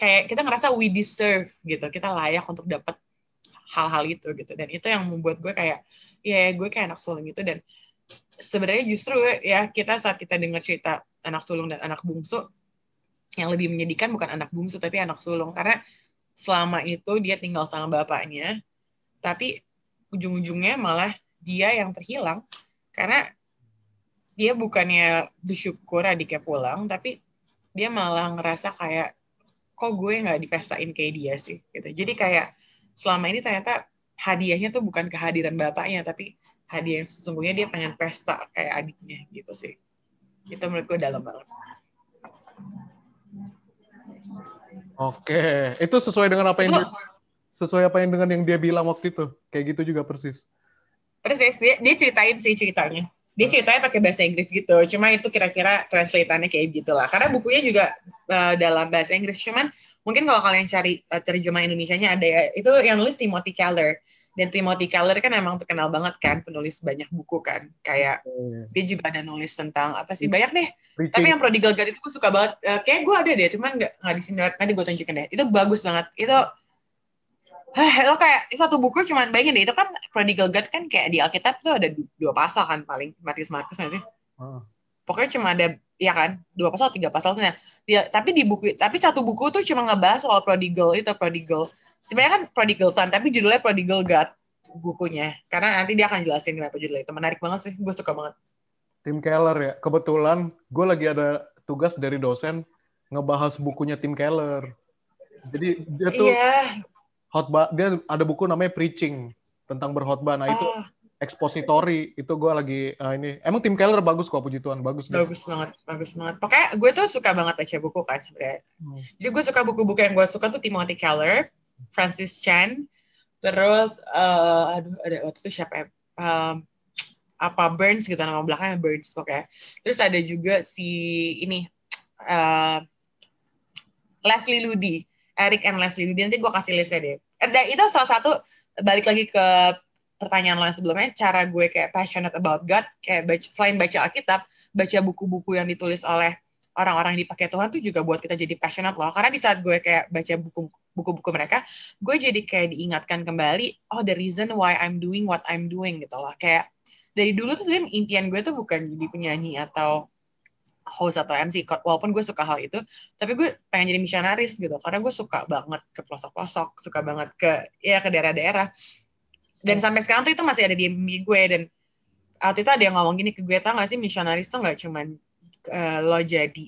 kayak kita ngerasa we deserve gitu. Kita layak untuk dapat hal-hal itu gitu. Dan itu yang membuat gue kayak ya yeah, gue kayak anak sulung gitu dan sebenarnya justru ya kita saat kita dengar cerita anak sulung dan anak bungsu yang lebih menyedihkan bukan anak bungsu tapi anak sulung. Karena selama itu dia tinggal sama bapaknya tapi ujung-ujungnya malah dia yang terhilang. Karena dia bukannya bersyukur adiknya pulang tapi dia malah ngerasa kayak kok gue nggak dipestain kayak dia sih? Gitu. Jadi kayak selama ini ternyata hadiahnya tuh bukan kehadiran bapaknya tapi hadiah yang sesungguhnya dia pengen pesta kayak adiknya gitu sih. Itu menurut gue dalam banget oke. Itu sesuai dengan apa yang dia, sesuai apa yang dengan yang dia bilang waktu itu. Kayak gitu juga persis. Persis. Dia, dia ceritain sih ceritanya. Dia ceritanya pakai bahasa Inggris gitu. Cuma itu kira-kira translatannya kayak gitulah karena bukunya juga uh, dalam bahasa Inggris. Cuman mungkin kalau kalian cari uh, terjemah Indonesia-nya ada ya. Itu yang nulis Timothy Keller dan Timothy Keller kan emang terkenal banget kan penulis banyak buku kan kayak hmm. dia juga ada nulis tentang apa sih banyak deh Preaching. tapi yang Prodigal God itu gue suka banget uh, kayak gue ada deh cuman nggak nggak di sini nanti gue tunjukin deh itu bagus banget itu Hah, lo kayak satu buku cuman bayangin deh itu kan Prodigal God kan kayak di Alkitab tuh ada dua pasal kan paling Matius Markus nanti. Uh. Pokoknya cuma ada ya kan dua pasal tiga pasalnya. Ya, tapi di buku tapi satu buku tuh cuma ngebahas soal prodigal itu prodigal. Sebenarnya kan prodigal son tapi judulnya Prodigal God bukunya. Karena nanti dia akan jelasin kenapa judulnya itu menarik banget sih. Gue suka banget. Tim Keller ya. Kebetulan gue lagi ada tugas dari dosen ngebahas bukunya Tim Keller. Jadi dia tuh yeah khotbah dia ada buku namanya preaching tentang berkhotbah nah itu oh. expository itu gue lagi uh, ini emang tim Keller bagus kok puji Tuhan bagus bagus deh. banget bagus banget pokoknya gue tuh suka banget baca buku kan sebenarnya hmm. jadi gue suka buku-buku yang gue suka tuh Timothy Keller Francis Chan terus uh, aduh ada waktu itu siapa ya um, apa Burns gitu nama belakangnya Burns pokoknya terus ada juga si ini uh, Leslie Ludy Eric and Leslie Ludi nanti gue kasih listnya deh. Dan itu salah satu balik lagi ke pertanyaan lo sebelumnya, cara gue kayak passionate about God, kayak baca, selain baca Alkitab, baca buku-buku yang ditulis oleh orang-orang yang dipakai Tuhan tuh juga buat kita jadi passionate loh. Karena di saat gue kayak baca buku buku-buku mereka, gue jadi kayak diingatkan kembali, oh the reason why I'm doing what I'm doing gitu loh. Kayak dari dulu tuh sebenarnya impian gue tuh bukan jadi penyanyi atau host atau MC walaupun gue suka hal itu tapi gue pengen jadi misionaris gitu karena gue suka banget ke pelosok-pelosok suka banget ke ya ke daerah-daerah dan hmm. sampai sekarang tuh itu masih ada di mimpi gue dan waktu itu ada yang ngomong gini ke gue tau gak sih misionaris tuh gak cuman uh, lo jadi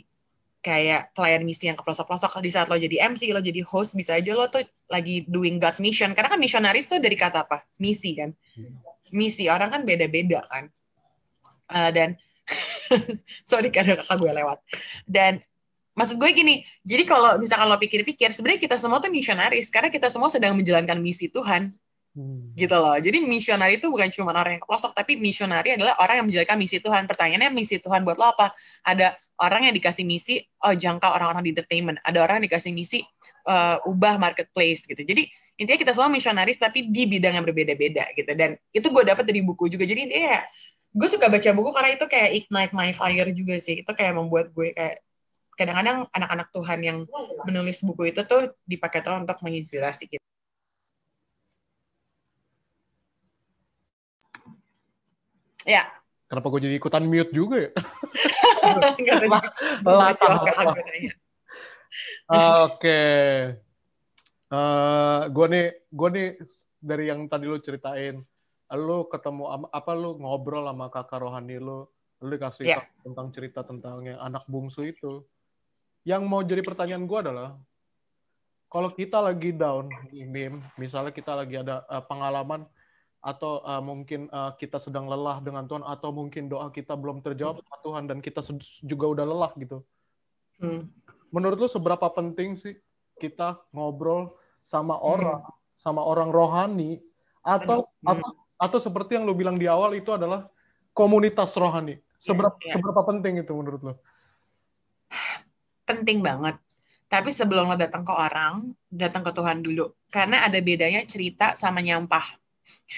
kayak pelayan misi yang ke pelosok-pelosok di saat lo jadi MC lo jadi host bisa aja lo tuh lagi doing God's mission. Karena kan misionaris tuh dari kata apa? Misi kan? Hmm. misi. Orang kan beda-beda kan? Uh, dan (laughs) sorry karena kakak gue lewat. Dan maksud gue gini jadi kalau misalkan lo pikir-pikir sebenarnya kita semua tuh misionaris karena kita semua sedang menjalankan misi Tuhan. Hmm. gitu loh. Jadi misionari itu bukan cuma orang yang ke pelosok tapi misionari adalah orang yang menjalankan misi Tuhan. Pertanyaannya misi Tuhan buat lo apa? Ada orang yang dikasih misi oh jangka orang-orang di entertainment. Ada orang yang dikasih misi uh, ubah marketplace gitu. Jadi intinya kita semua misionaris tapi di bidang yang berbeda-beda gitu. Dan itu gue dapat dari buku juga. Jadi intinya ya gue suka baca buku karena itu kayak ignite my fire juga sih. Itu kayak membuat gue kayak kadang-kadang anak-anak Tuhan yang menulis buku itu tuh dipakai Tuhan untuk menginspirasi kita. Ya kenapa gue jadi ikutan mute juga ya? (laughs) Oke. Uh, gue nih gue nih dari yang tadi lo ceritain lu ketemu apa lu ngobrol sama kakak rohani lu lu dikasih yeah. tentang cerita tentang yang anak bungsu itu. Yang mau jadi pertanyaan gue adalah kalau kita lagi down misalnya kita lagi ada uh, pengalaman atau uh, mungkin uh, kita sedang lelah dengan Tuhan atau mungkin doa kita belum terjawab sama Tuhan dan kita juga udah lelah gitu. Hmm. Menurut lu seberapa penting sih kita ngobrol sama hmm. orang, hmm. sama orang rohani atau hmm. atau atau seperti yang lu bilang di awal itu adalah komunitas rohani. Seberapa yeah, yeah. seberapa penting itu menurut lu? (sighs) Penting banget. Tapi sebelum lo datang ke orang, datang ke Tuhan dulu. Karena ada bedanya cerita sama nyampah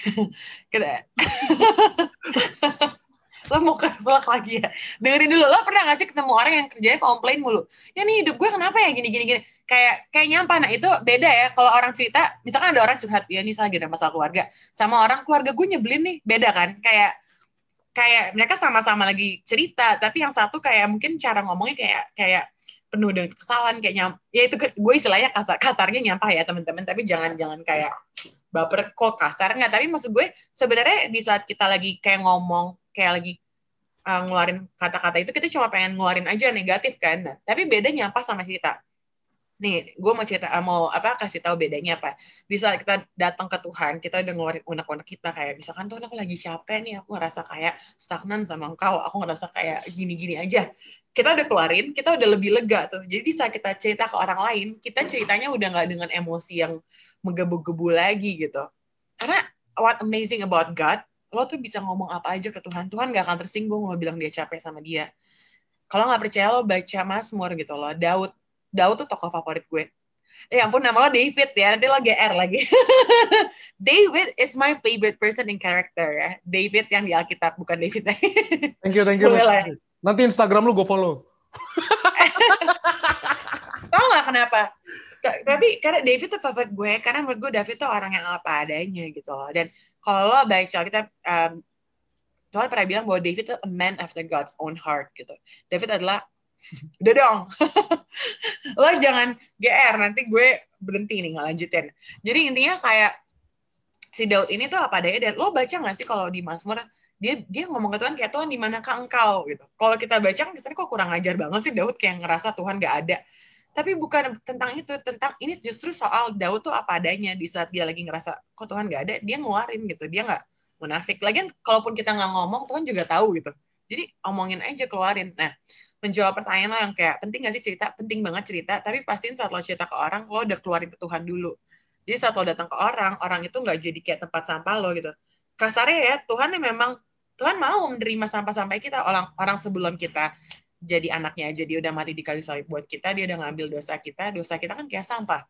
(laughs) (laughs) lo mau keselak lagi ya? Dengerin dulu. Lo pernah gak sih ketemu orang yang kerjanya komplain mulu? Ya nih hidup gue kenapa ya? Gini gini gini. Kayak kayak nyampah nah itu beda ya. Kalau orang cerita misalkan ada orang curhat ya nih lagi ada masalah keluarga. Sama orang keluarga gue nyebelin nih. Beda kan? Kayak kayak mereka sama-sama lagi cerita tapi yang satu kayak mungkin cara ngomongnya kayak kayak penuh dengan kesalahan kayak nyam ya itu gue istilahnya kasar kasarnya nyampah ya teman-teman. Tapi jangan jangan kayak baper kok kasar. Nggak tapi maksud gue sebenarnya di saat kita lagi kayak ngomong kayak lagi uh, ngeluarin kata-kata itu kita cuma pengen ngeluarin aja negatif kan. Nah, tapi bedanya apa sama kita? Nih gue mau cerita eh, mau apa kasih tahu bedanya apa. Di saat kita datang ke Tuhan kita udah ngeluarin unek-unek kita kayak misalkan Tuhan aku lagi capek nih aku ngerasa kayak stagnan sama engkau aku ngerasa kayak gini-gini aja. Kita udah keluarin, kita udah lebih lega tuh. Jadi saat kita cerita ke orang lain, kita ceritanya udah nggak dengan emosi yang menggebu-gebu lagi gitu. Karena what amazing about God, lo tuh bisa ngomong apa aja ke Tuhan. Tuhan nggak akan tersinggung lo bilang dia capek sama dia. Kalau nggak percaya lo baca Mazmur gitu loh. Daud, Daud tuh tokoh favorit gue. Eh ampun nama lo David ya, nanti lo GR lagi. (laughs) David is my favorite person in character ya. David yang di Alkitab, bukan David. (laughs) thank you, thank you. Nanti Instagram lu gue follow. (laughs) Tahu nggak kenapa? Tapi karena David tuh favorit gue, karena menurut gue David tuh orang yang apa adanya gitu loh. Dan kalau baik soal kita, um, Tuhan pernah bilang bahwa David tuh a man after God's own heart gitu. David adalah (laughs) udah dong (laughs) lo jangan GR nanti gue berhenti nih ngelanjutin jadi intinya kayak si Daud ini tuh apa adanya dan lo baca nggak sih kalau di Mazmur dia dia ngomong ke Tuhan kayak Tuhan di manakah engkau gitu. Kalau kita baca kan kesannya kok kurang ajar banget sih Daud kayak ngerasa Tuhan gak ada. Tapi bukan tentang itu, tentang ini justru soal Daud tuh apa adanya di saat dia lagi ngerasa kok Tuhan gak ada, dia ngeluarin gitu. Dia nggak munafik. Lagian kalaupun kita nggak ngomong, Tuhan juga tahu gitu. Jadi omongin aja keluarin. Nah, menjawab pertanyaan lo yang kayak penting gak sih cerita? Penting banget cerita, tapi pastiin saat lo cerita ke orang, lo udah keluarin ke Tuhan dulu. Jadi saat lo datang ke orang, orang itu nggak jadi kayak tempat sampah lo gitu kasarnya ya Tuhan memang Tuhan mau menerima sampah-sampah kita orang orang sebelum kita jadi anaknya aja dia udah mati di kayu salib buat kita dia udah ngambil dosa kita dosa kita kan kayak sampah.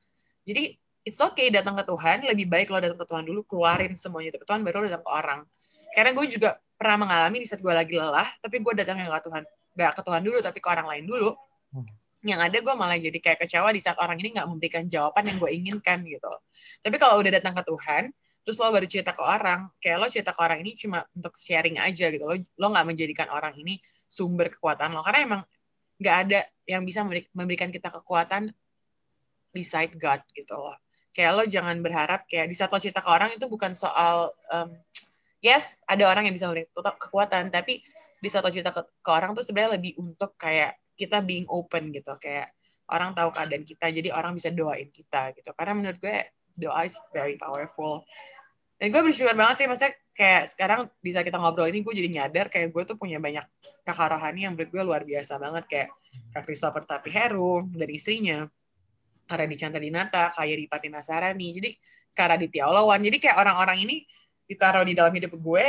Jadi it's okay datang ke Tuhan lebih baik lo datang ke Tuhan dulu keluarin semuanya ke Tuhan baru lo datang ke orang. Karena gue juga pernah mengalami di saat gue lagi lelah tapi gue datang ke Tuhan gak ke Tuhan dulu tapi ke orang lain dulu. Hmm. yang ada gue malah jadi kayak kecewa di saat orang ini nggak memberikan jawaban yang gue inginkan gitu. Tapi kalau udah datang ke Tuhan terus lo baru cerita ke orang kayak lo cerita ke orang ini cuma untuk sharing aja gitu. Lo lo nggak menjadikan orang ini sumber kekuatan lo. Karena emang nggak ada yang bisa memberikan kita kekuatan beside God gitu loh. Kayak lo jangan berharap kayak di saat lo cerita ke orang itu bukan soal um, yes ada orang yang bisa memberikan kekuatan. Tapi di saat lo cerita ke, ke orang tuh sebenarnya lebih untuk kayak kita being open gitu. Kayak orang tahu keadaan kita jadi orang bisa doain kita gitu. Karena menurut gue doa is very powerful dan gue bersyukur banget sih maksudnya kayak sekarang bisa kita ngobrol ini gue jadi nyadar kayak gue tuh punya banyak kakak rohani yang menurut gue luar biasa banget. Kayak Kak Christopher Tapi Heru dari istrinya Kak di Chandra Dinata kayak di Pati Nasarani jadi Kak di Olowan jadi kayak orang-orang ini ditaruh di dalam hidup gue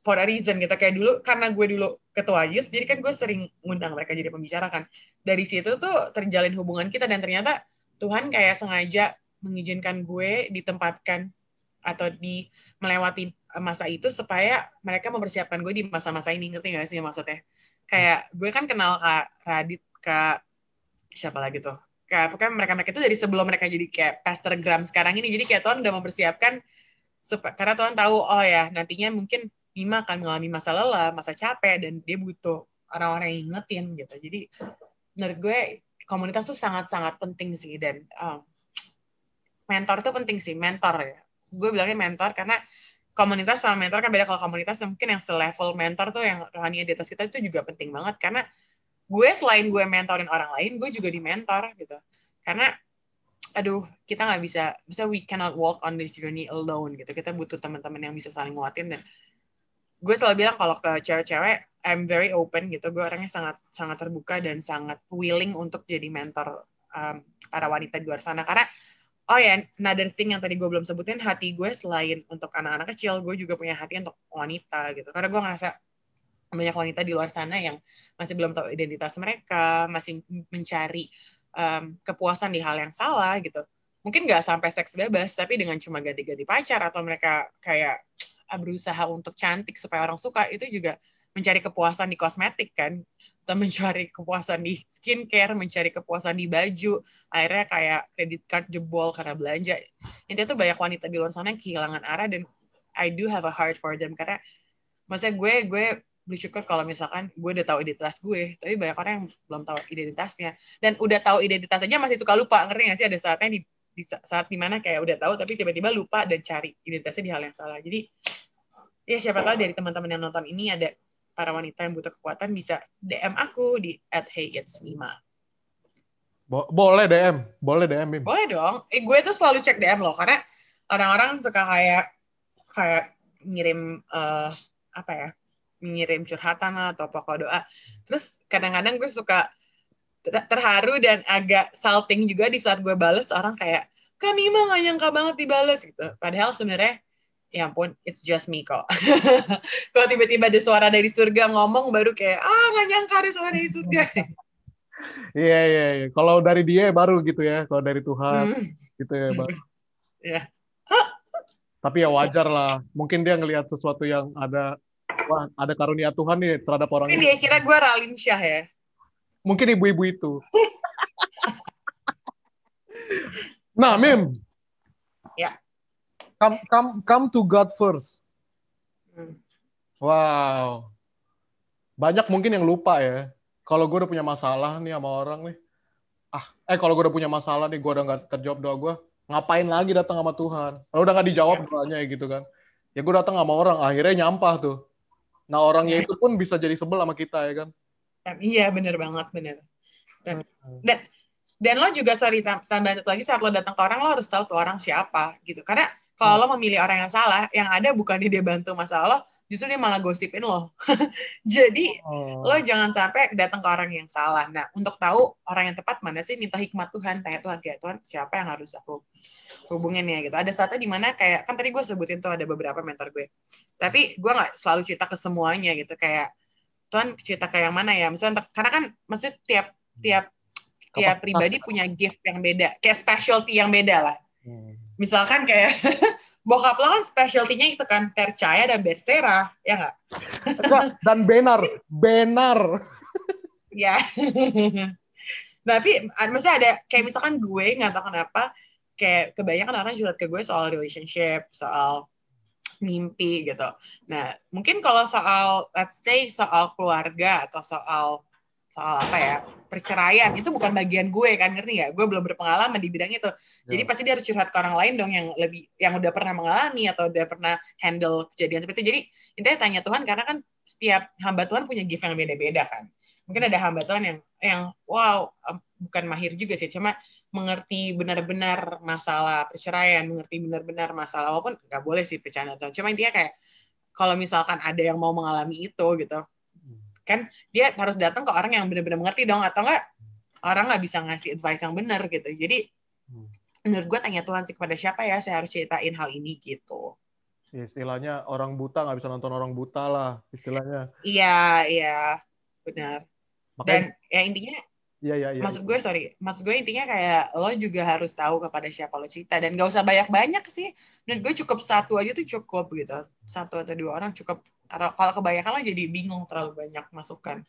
for a reason gitu. Kayak dulu karena gue dulu ketua Yus jadi kan gue sering ngundang mereka jadi pembicara kan. Dari situ tuh terjalin hubungan kita dan ternyata Tuhan kayak sengaja mengizinkan gue ditempatkan atau di melewati masa itu supaya mereka mempersiapkan gue di masa-masa ini. Ngerti gak sih maksudnya? Kayak gue kan kenal kak Radit kak siapa lagi tuh? Kayak pokoknya mereka mereka itu dari sebelum mereka jadi kayak pastor gram sekarang ini. Jadi kayak Tuhan udah mempersiapkan karena Tuhan tahu oh ya nantinya mungkin Bima akan mengalami masa lelah masa capek dan dia butuh orang-orang yang ingetin gitu. Jadi menurut gue komunitas tuh sangat-sangat penting sih. Dan um, mentor tuh penting sih mentor ya gue bilangnya mentor karena komunitas sama mentor kan beda. Kalau komunitas mungkin yang selevel mentor tuh yang rohani di atas kita itu juga penting banget. Karena gue selain gue mentorin orang lain gue juga di mentor gitu. Karena aduh kita nggak bisa bisa we cannot walk on this journey alone gitu. Kita butuh teman-teman yang bisa saling nguatin. Dan gue selalu bilang kalau ke cewek-cewek I'm very open gitu. Gue orangnya sangat sangat terbuka dan sangat willing untuk jadi mentor um, para wanita di luar sana. Karena oh ya yeah, another thing yang tadi gue belum sebutin hati gue selain untuk anak-anak kecil gue juga punya hati untuk wanita gitu. Karena gue ngerasa banyak wanita di luar sana yang masih belum tahu identitas mereka masih mencari um, kepuasan di hal yang salah gitu. Mungkin nggak sampai seks bebas tapi dengan cuma ganti-ganti pacar atau mereka kayak (tsk) ah, berusaha untuk cantik supaya orang suka itu juga mencari kepuasan di kosmetik kan atau mencari kepuasan di skincare mencari kepuasan di baju. Akhirnya kayak kredit card jebol karena belanja. Intinya tuh banyak wanita di luar sana yang kehilangan arah dan I do have a heart for them. Karena maksudnya gue gue bersyukur kalau misalkan gue udah tahu identitas gue. Tapi banyak orang yang belum tahu identitasnya. Dan udah tahu identitas aja masih suka lupa. Ngerti gak sih? Ada saatnya di, di saat di mana kayak udah tahu tapi tiba-tiba lupa dan cari identitasnya di hal yang salah. Jadi ya siapa tahu dari teman-teman yang nonton ini ada para wanita yang butuh kekuatan bisa DM aku di at @heyitsmima Bo boleh DM, boleh DM Mim. Boleh dong. Eh, gue tuh selalu cek DM loh karena orang-orang suka kayak kayak ngirim uh, apa ya mengirim curhatan lah atau pokok doa. Terus kadang-kadang gue suka terharu dan agak salting juga di saat gue bales orang kayak kami mah gak nyangka banget dibales gitu. Padahal sebenarnya ya ampun it's just me kok. (laughs) Kalau tiba-tiba ada suara dari surga ngomong baru kayak ah gak nyangka ada suara dari surga. (laughs) Iya iya iya. Kalau dari dia baru gitu ya. Kalau dari Tuhan hmm. gitu ya baru. (laughs) Iya. Tapi ya wajar lah. Mungkin dia ngelihat sesuatu yang ada wah ada karunia Tuhan nih terhadap orang Mungkin dia kira gue Ralin Syah ya. Mungkin ibu-ibu itu. nah, Mim. Ya. Come, come, come to God first. Hmm. Wow. Banyak mungkin yang lupa ya. Kalau gue udah punya masalah nih sama orang nih. Ah, eh kalau gue udah punya masalah nih, gue udah nggak terjawab doa gue. Ngapain lagi datang sama Tuhan? Kalau udah nggak dijawab ya. doanya ya gitu kan. Ya gue datang sama orang, akhirnya nyampah tuh. Nah orangnya iya. itu pun bisa jadi sebel sama kita ya kan? Iya bener banget bener. Dan hmm. dan, dan lo juga sorry tambah satu lagi saat lo datang ke orang lo harus tahu tuh orang siapa gitu. Karena kalau hmm. lo memilih orang yang salah, yang ada bukan dia bantu masalah lo, justru dia malah gosipin lo. (laughs) Jadi oh. lo jangan sampai datang ke orang yang salah. Nah untuk tahu orang yang tepat mana sih minta hikmat Tuhan, tanya Tuhan kayak Tuhan siapa yang harus aku hubungin ya gitu. Ada saatnya di mana kayak kan tadi gue sebutin tuh ada beberapa mentor gue. Tapi gue nggak selalu cerita ke semuanya gitu kayak Tuhan cerita kayak yang mana ya. Misalnya karena kan maksudnya tiap tiap tiap pribadi punya gift yang beda, kayak specialty yang beda lah. Misalkan kayak (laughs) bokap lo kan specialty-nya itu kan percaya dan bersera, ya nggak? dan benar, benar. ya. (laughs) Tapi maksudnya ada kayak misalkan gue nggak tahu kenapa kayak kebanyakan orang curhat ke gue soal relationship, soal mimpi gitu. Nah, mungkin kalau soal let's say soal keluarga atau soal soal apa ya perceraian. Itu bukan bagian gue kan ngerti nggak? Gue belum berpengalaman di bidang itu. Jadi ya. pasti dia harus curhat ke orang lain dong yang lebih yang udah pernah mengalami atau udah pernah handle kejadian seperti itu. Jadi intinya tanya Tuhan karena kan setiap hamba Tuhan punya gift yang beda-beda kan. Mungkin ada hamba Tuhan yang yang wow bukan mahir juga sih cuma mengerti benar-benar masalah perceraian mengerti benar-benar masalah walaupun nggak boleh sih percaya Tuhan. Cuma intinya kayak kalau misalkan ada yang mau mengalami itu gitu kan dia harus datang ke orang yang benar-benar mengerti dong atau enggak orang nggak bisa ngasih advice yang benar gitu jadi hmm. menurut gue tanya Tuhan sih kepada siapa ya saya harus ceritain hal ini gitu ya, istilahnya orang buta nggak bisa nonton orang buta lah istilahnya iya iya benar Makanya, dan ya intinya Iya, iya, iya. Maksud gue, sorry. Maksud gue intinya kayak lo juga harus tahu kepada siapa lo cerita. Dan gak usah banyak-banyak sih. Dan gue cukup satu aja tuh cukup gitu. Satu atau dua orang cukup kalau kebanyakan lo jadi bingung terlalu banyak masukan.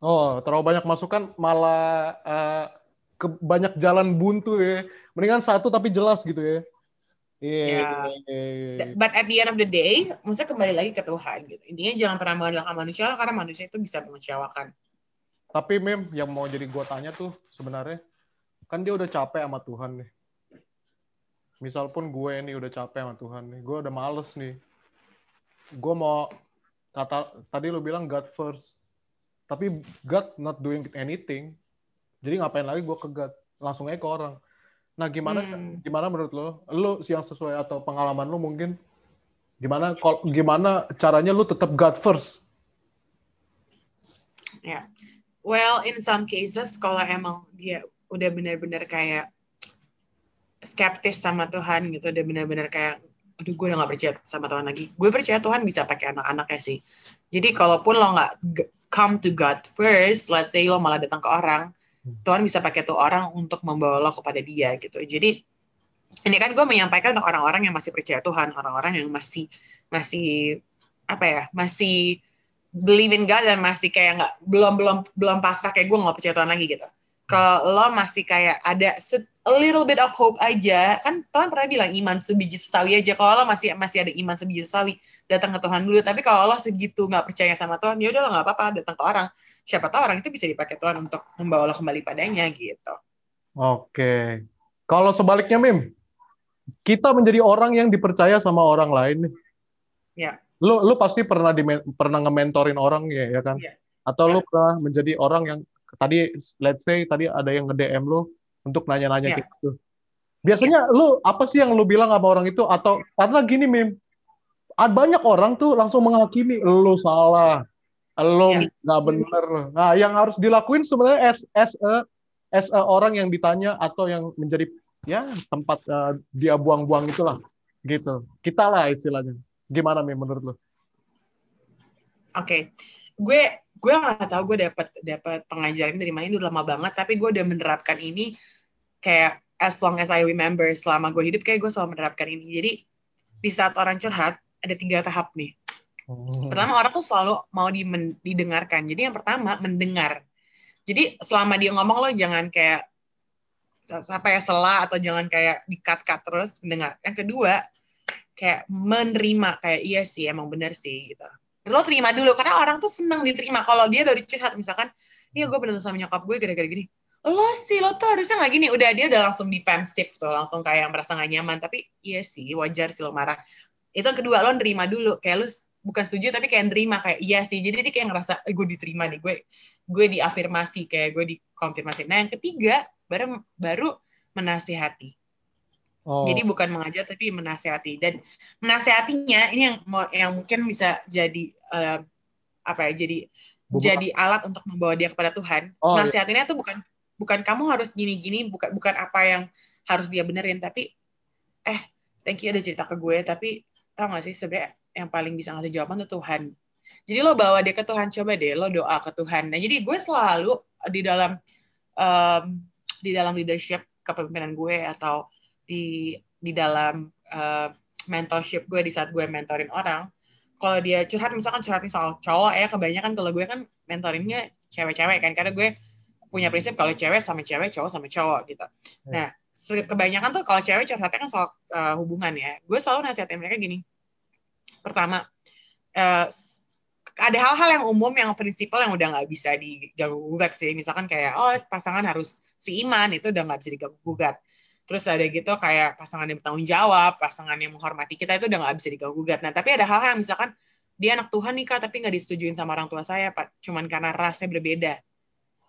Oh, terlalu banyak masukan malah uh, ke banyak jalan buntu ya. Mendingan satu tapi jelas gitu ya. Iya. Yeah. Yeah. But at the end of the day, maksudnya kembali lagi ke Tuhan gitu. Intinya jangan pernah mengandalkan manusia lah, karena manusia itu bisa mengecewakan. Tapi Mem, yang mau jadi gua tanya tuh sebenarnya, kan dia udah capek sama Tuhan nih. Misal pun gue nih udah capek sama Tuhan nih, gue udah males nih gue mau kata tadi lo bilang God first tapi God not doing anything jadi ngapain lagi gue ke God langsung aja ke orang Nah, gimana hmm. gimana menurut lo? Lo yang sesuai atau pengalaman lo mungkin gimana gimana caranya lo tetap God first? Ya. Yeah. Well, in some cases kalau emang dia udah benar-benar kayak skeptis sama Tuhan gitu, udah benar-benar kayak aduh gue udah gak percaya sama Tuhan lagi. Gue percaya Tuhan bisa pakai anak-anaknya sih. Jadi kalaupun lo nggak come to God first, let's say lo malah datang ke orang, Tuhan bisa pakai tuh orang untuk membawa lo kepada dia gitu. Jadi ini kan gue menyampaikan untuk orang-orang yang masih percaya Tuhan, orang-orang yang masih masih apa ya, masih believe in God dan masih kayak nggak belum belum belum pasrah kayak gue nggak percaya Tuhan lagi gitu. Kalau masih kayak ada a little bit of hope aja, kan Tuhan pernah bilang iman sebiji sawi aja. Kalau lo masih masih ada iman sebiji sawi, datang ke Tuhan dulu. Tapi kalau lo segitu nggak percaya sama Tuhan, ya udah lo nggak apa-apa datang ke orang. Siapa tahu orang itu bisa dipakai Tuhan untuk membawa lo kembali padanya gitu. Oke. Kalau sebaliknya Mim, kita menjadi orang yang dipercaya sama orang lain nih. Ya. Lu lu pasti pernah di pernah nge-mentorin orang ya, ya kan? Ya. Atau ya. lu pernah menjadi orang yang tadi let's say tadi ada yang nge-DM lu untuk nanya-nanya ya. gitu. Biasanya ya. lu apa sih yang lu bilang sama orang itu atau karena gini Mim, banyak orang tuh langsung menghakimi lu salah, lu ya. nggak ya. bener. Nah, yang harus dilakuin sebenarnya as as a as a orang yang ditanya atau yang menjadi ya tempat uh, dia buang-buang itulah gitu. Kita lah istilahnya. Gimana nih menurut lu? Oke, okay. gue gue nggak tahu gue dapat dapat pengajaran dari mana ini udah lama banget, tapi gue udah menerapkan ini kayak as long as I remember selama gue hidup kayak gue selalu menerapkan ini. Jadi di saat orang curhat ada tiga tahap nih. Hmm. Pertama orang tuh selalu mau di, didengarkan. Jadi yang pertama mendengar. Jadi selama dia ngomong lo jangan kayak apa ya salah atau jangan kayak dikat-kat terus mendengar. Yang kedua kayak menerima kayak iya sih emang benar sih gitu. Lo terima dulu. Karena orang tuh senang diterima. Kalau dia dari curhat misalkan, iya gue bener sama nyokap gue gara-gara gini. Lo sih lo tuh harusnya nggak gini. Udah dia udah langsung defensif tuh, langsung kayak merasa nggak nyaman. Tapi iya sih wajar sih lo marah. Itu yang kedua lo nerima dulu. Kayak lo bukan setuju tapi kayak nerima. Kayak iya sih. Jadi dia kayak ngerasa eh, gue diterima nih. Gue gue diafirmasi. Kayak gue dikonfirmasi. Nah yang ketiga baru baru menasihati oh. jadi bukan mengajar tapi menasihati dan menasihatinya ini yang yang mungkin bisa jadi uh, apa ya jadi jadi alat untuk membawa dia kepada Tuhan oh, menasihatinya iya. tuh bukan bukan kamu harus gini-gini bukan bukan apa yang harus dia benerin tapi eh thank you udah cerita ke gue tapi tau gak sih sebenarnya yang paling bisa ngasih jawaban tuh Tuhan jadi lo bawa dia ke Tuhan coba deh lo doa ke Tuhan nah jadi gue selalu di dalam um, di dalam leadership kepemimpinan gue atau di di dalam uh, mentorship gue di saat gue mentorin orang kalau dia curhat misalkan curhatin soal cowok ya kebanyakan kalau gue kan mentoringnya cewek-cewek kan karena gue punya prinsip kalau cewek sama cewek cowok sama cowok gitu hmm. nah kebanyakan tuh kalau cewek curhatnya kan soal uh, hubungan ya. Gue selalu nasihatin mereka gini. Pertama, uh, ada hal-hal yang umum yang prinsipal yang udah nggak bisa diganggu gugat sih. Misalkan kayak oh pasangan harus seiman itu udah nggak bisa diganggu gugat. Terus ada gitu kayak pasangan yang bertanggung jawab, pasangan yang menghormati kita itu udah nggak bisa diganggu gugat. Nah tapi ada hal-hal yang misalkan dia anak Tuhan nih kak, tapi nggak disetujuin sama orang tua saya, pak. Cuman karena rasnya berbeda.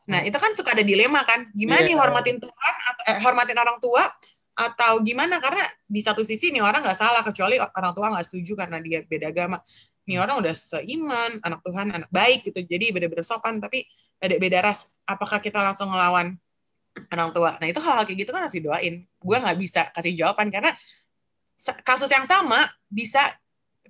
Nah, itu kan suka ada dilema kan. Gimana yeah. nih hormatin Tuhan atau eh, hormatin orang tua atau gimana karena di satu sisi nih orang nggak salah kecuali orang tua nggak setuju karena dia beda agama. Nih orang udah seiman, anak Tuhan, anak baik gitu. Jadi beda-beda sopan tapi beda-beda ras. Apakah kita langsung ngelawan orang tua? Nah, itu hal-hal kayak gitu kan harus didoain. Gue nggak bisa kasih jawaban karena kasus yang sama bisa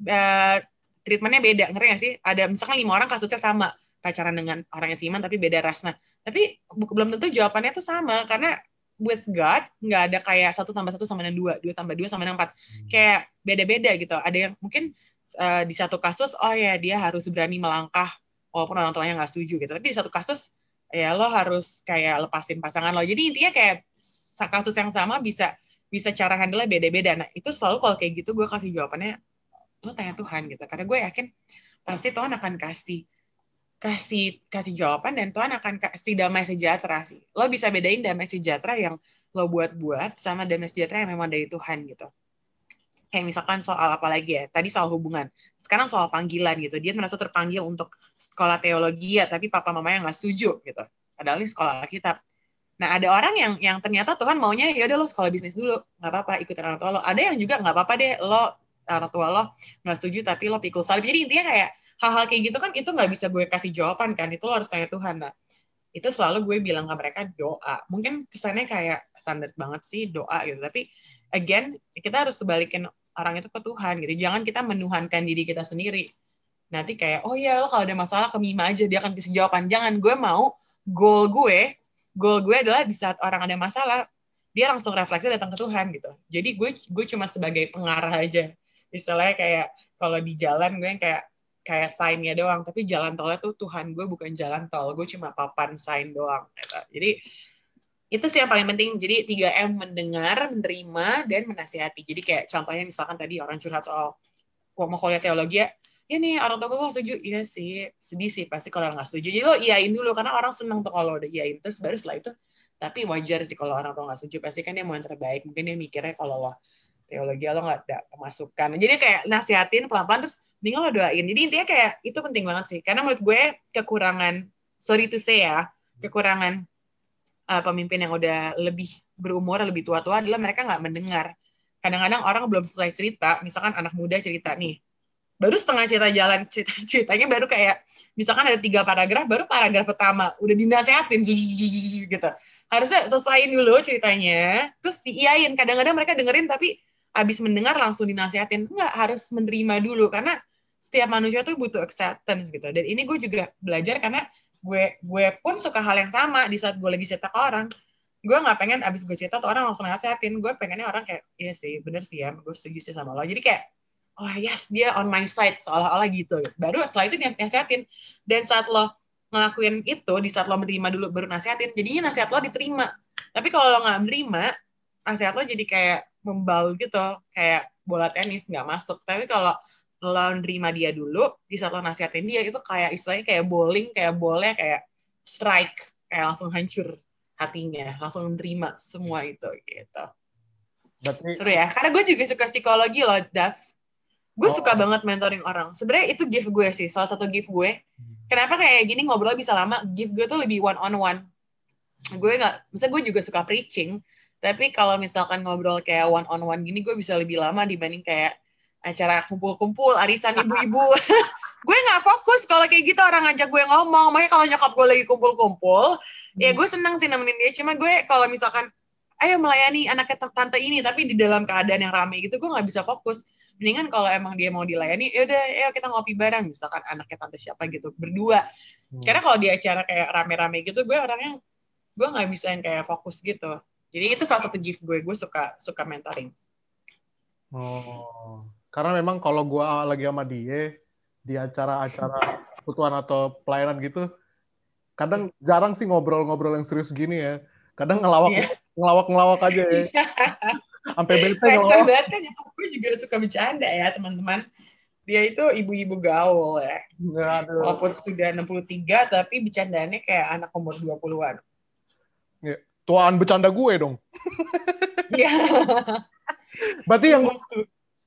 uh, treatmentnya beda. Ngerti nggak sih? Ada misalkan lima orang kasusnya sama pacaran dengan orang yang seiman tapi beda ras. Nah, tapi belum tentu jawabannya tuh sama karena with God nggak ada kayak satu tambah satu sama dengan dua, dua tambah dua sama dengan empat. Hmm. Kayak beda-beda gitu. Ada yang mungkin uh, di satu kasus, oh ya dia harus berani melangkah walaupun orang tuanya nggak setuju gitu. Tapi di satu kasus ya lo harus kayak lepasin pasangan lo. Jadi intinya kayak kasus yang sama bisa bisa cara handle beda-beda. Nah itu selalu kalau kayak gitu gue kasih jawabannya lo tanya Tuhan gitu. Karena gue yakin pasti Tuhan akan kasih kasih kasih jawaban dan Tuhan akan kasih damai sejahtera sih. Lo bisa bedain damai sejahtera yang lo buat-buat sama damai sejahtera yang memang dari Tuhan gitu. Kayak misalkan soal apa lagi ya? Tadi soal hubungan. Sekarang soal panggilan gitu. Dia merasa terpanggil untuk sekolah teologi ya, tapi papa mamanya nggak setuju gitu. Padahal ini sekolah Alkitab. Nah ada orang yang yang ternyata Tuhan maunya ya udah lo sekolah bisnis dulu nggak apa-apa ikutin orang tua lo. Ada yang juga nggak apa-apa deh lo orang tua lo nggak setuju tapi lo pikul salib. Jadi intinya kayak hal-hal kayak gitu kan itu nggak bisa gue kasih jawaban kan itu lo harus tanya Tuhan nah itu selalu gue bilang ke mereka doa mungkin kesannya kayak standar banget sih doa gitu tapi again kita harus sebalikin orang itu ke Tuhan gitu. Jangan kita menuhankan diri kita sendiri. Nanti kayak oh ya lo kalau ada masalah ke Mima aja dia akan kasih jawaban. Jangan gue mau goal gue goal gue adalah di saat orang ada masalah dia langsung refleksi datang ke Tuhan gitu. Jadi gue gue cuma sebagai pengarah aja. Istilahnya kayak kalau di jalan gue kayak kayak sign-nya doang. Tapi jalan tolnya tuh Tuhan gue bukan jalan tol. Gue cuma papan sign doang gitu. jadi itu sih yang paling penting. Jadi 3 M mendengar menerima dan menasihati. Jadi kayak contohnya misalkan tadi orang curhat soal mau kuliah teologi ya? Ya nih orang tua gue gak setuju. Iya sih. Sedih sih pasti kalau orang gak setuju. Jadi lo iyain dulu karena orang seneng tuh kalau udah iyain. Terus baru setelah itu tapi wajar sih kalau orang tua gak setuju. Pasti kan dia mau yang terbaik. Mungkin dia mikirnya kalau lo teologi lo gak ada pemasukan. Jadi kayak nasihatin pelan-pelan terus mending lo doain. Jadi intinya kayak itu penting banget sih. Karena menurut gue kekurangan sorry to say ya kekurangan uh, pemimpin yang udah lebih berumur lebih tua-tua adalah mereka nggak mendengar. Kadang-kadang orang belum selesai cerita misalkan anak muda cerita nih baru setengah cerita jalan cerita, (laughs) ceritanya baru kayak misalkan ada tiga paragraf baru paragraf pertama udah dinasehatin gitu. Harusnya selesaiin dulu ceritanya terus diiyain. Kadang-kadang mereka dengerin tapi abis mendengar langsung dinasehatin. Enggak harus menerima dulu karena setiap manusia tuh butuh acceptance gitu. Dan ini gue juga belajar karena gue gue pun suka hal yang sama di saat gue lagi cerita ke orang. Gue nggak pengen abis gue cerita tuh orang langsung nasehatin. Gue pengennya orang kayak iya sih bener sih ya gue setuju sih sama lo. Jadi kayak oh yes dia on my side seolah-olah gitu. Baru setelah itu nasehatin. Dan saat lo ngelakuin itu di saat lo menerima dulu baru nasehatin jadinya nasihat lo diterima. Tapi kalau lo nggak menerima nasihat lo jadi kayak membal gitu kayak bola tenis nggak masuk. Tapi kalau lo nerima dia dulu di saat lo nasihatin dia itu kayak istilahnya kayak bowling kayak boleh kayak strike kayak langsung hancur hatinya langsung nerima semua itu gitu. Berarti... seru ya karena gue juga suka psikologi loh Dav. Gue oh. suka banget mentoring orang. Sebenarnya itu gift gue sih salah satu gift gue. Kenapa kayak gini ngobrol bisa lama? Gift gue tuh lebih one on one gue nggak bisa gue juga suka preaching tapi kalau misalkan ngobrol kayak one on one gini gue bisa lebih lama dibanding kayak acara kumpul-kumpul arisan ibu-ibu. (laughs) Gue nggak fokus kalau kayak gitu orang ngajak gue ngomong. Makanya kalau nyokap gue lagi kumpul-kumpul ya hmm. ya gue seneng sih nemenin dia. Cuma gue kalau misalkan ayo melayani anaknya tante ini tapi di dalam keadaan yang rame gitu gue nggak bisa fokus. Mendingan kalau emang dia mau dilayani ya udah ayo kita ngopi bareng misalkan anaknya tante siapa gitu berdua. Hmm. karena kalau di acara kayak rame-rame gitu gue orangnya gue nggak bisa yang kayak fokus gitu. Jadi itu salah satu gift gue gue suka suka mentoring. Oh karena memang kalau gue lagi sama dia di acara-acara kebutuhan atau pelayanan gitu, kadang jarang sih ngobrol-ngobrol yang serius gini ya. Kadang ngelawak yeah. ngelawak-ngelawak aja ya. Sampai bete ngelawak. banget kan gue juga suka bercanda ya teman-teman. Dia itu ibu-ibu gaul ya. Aduh. Walaupun sudah 63 tapi bercandanya kayak anak umur 20-an. Ya. Tuaan bercanda gue dong. Iya. Berarti yang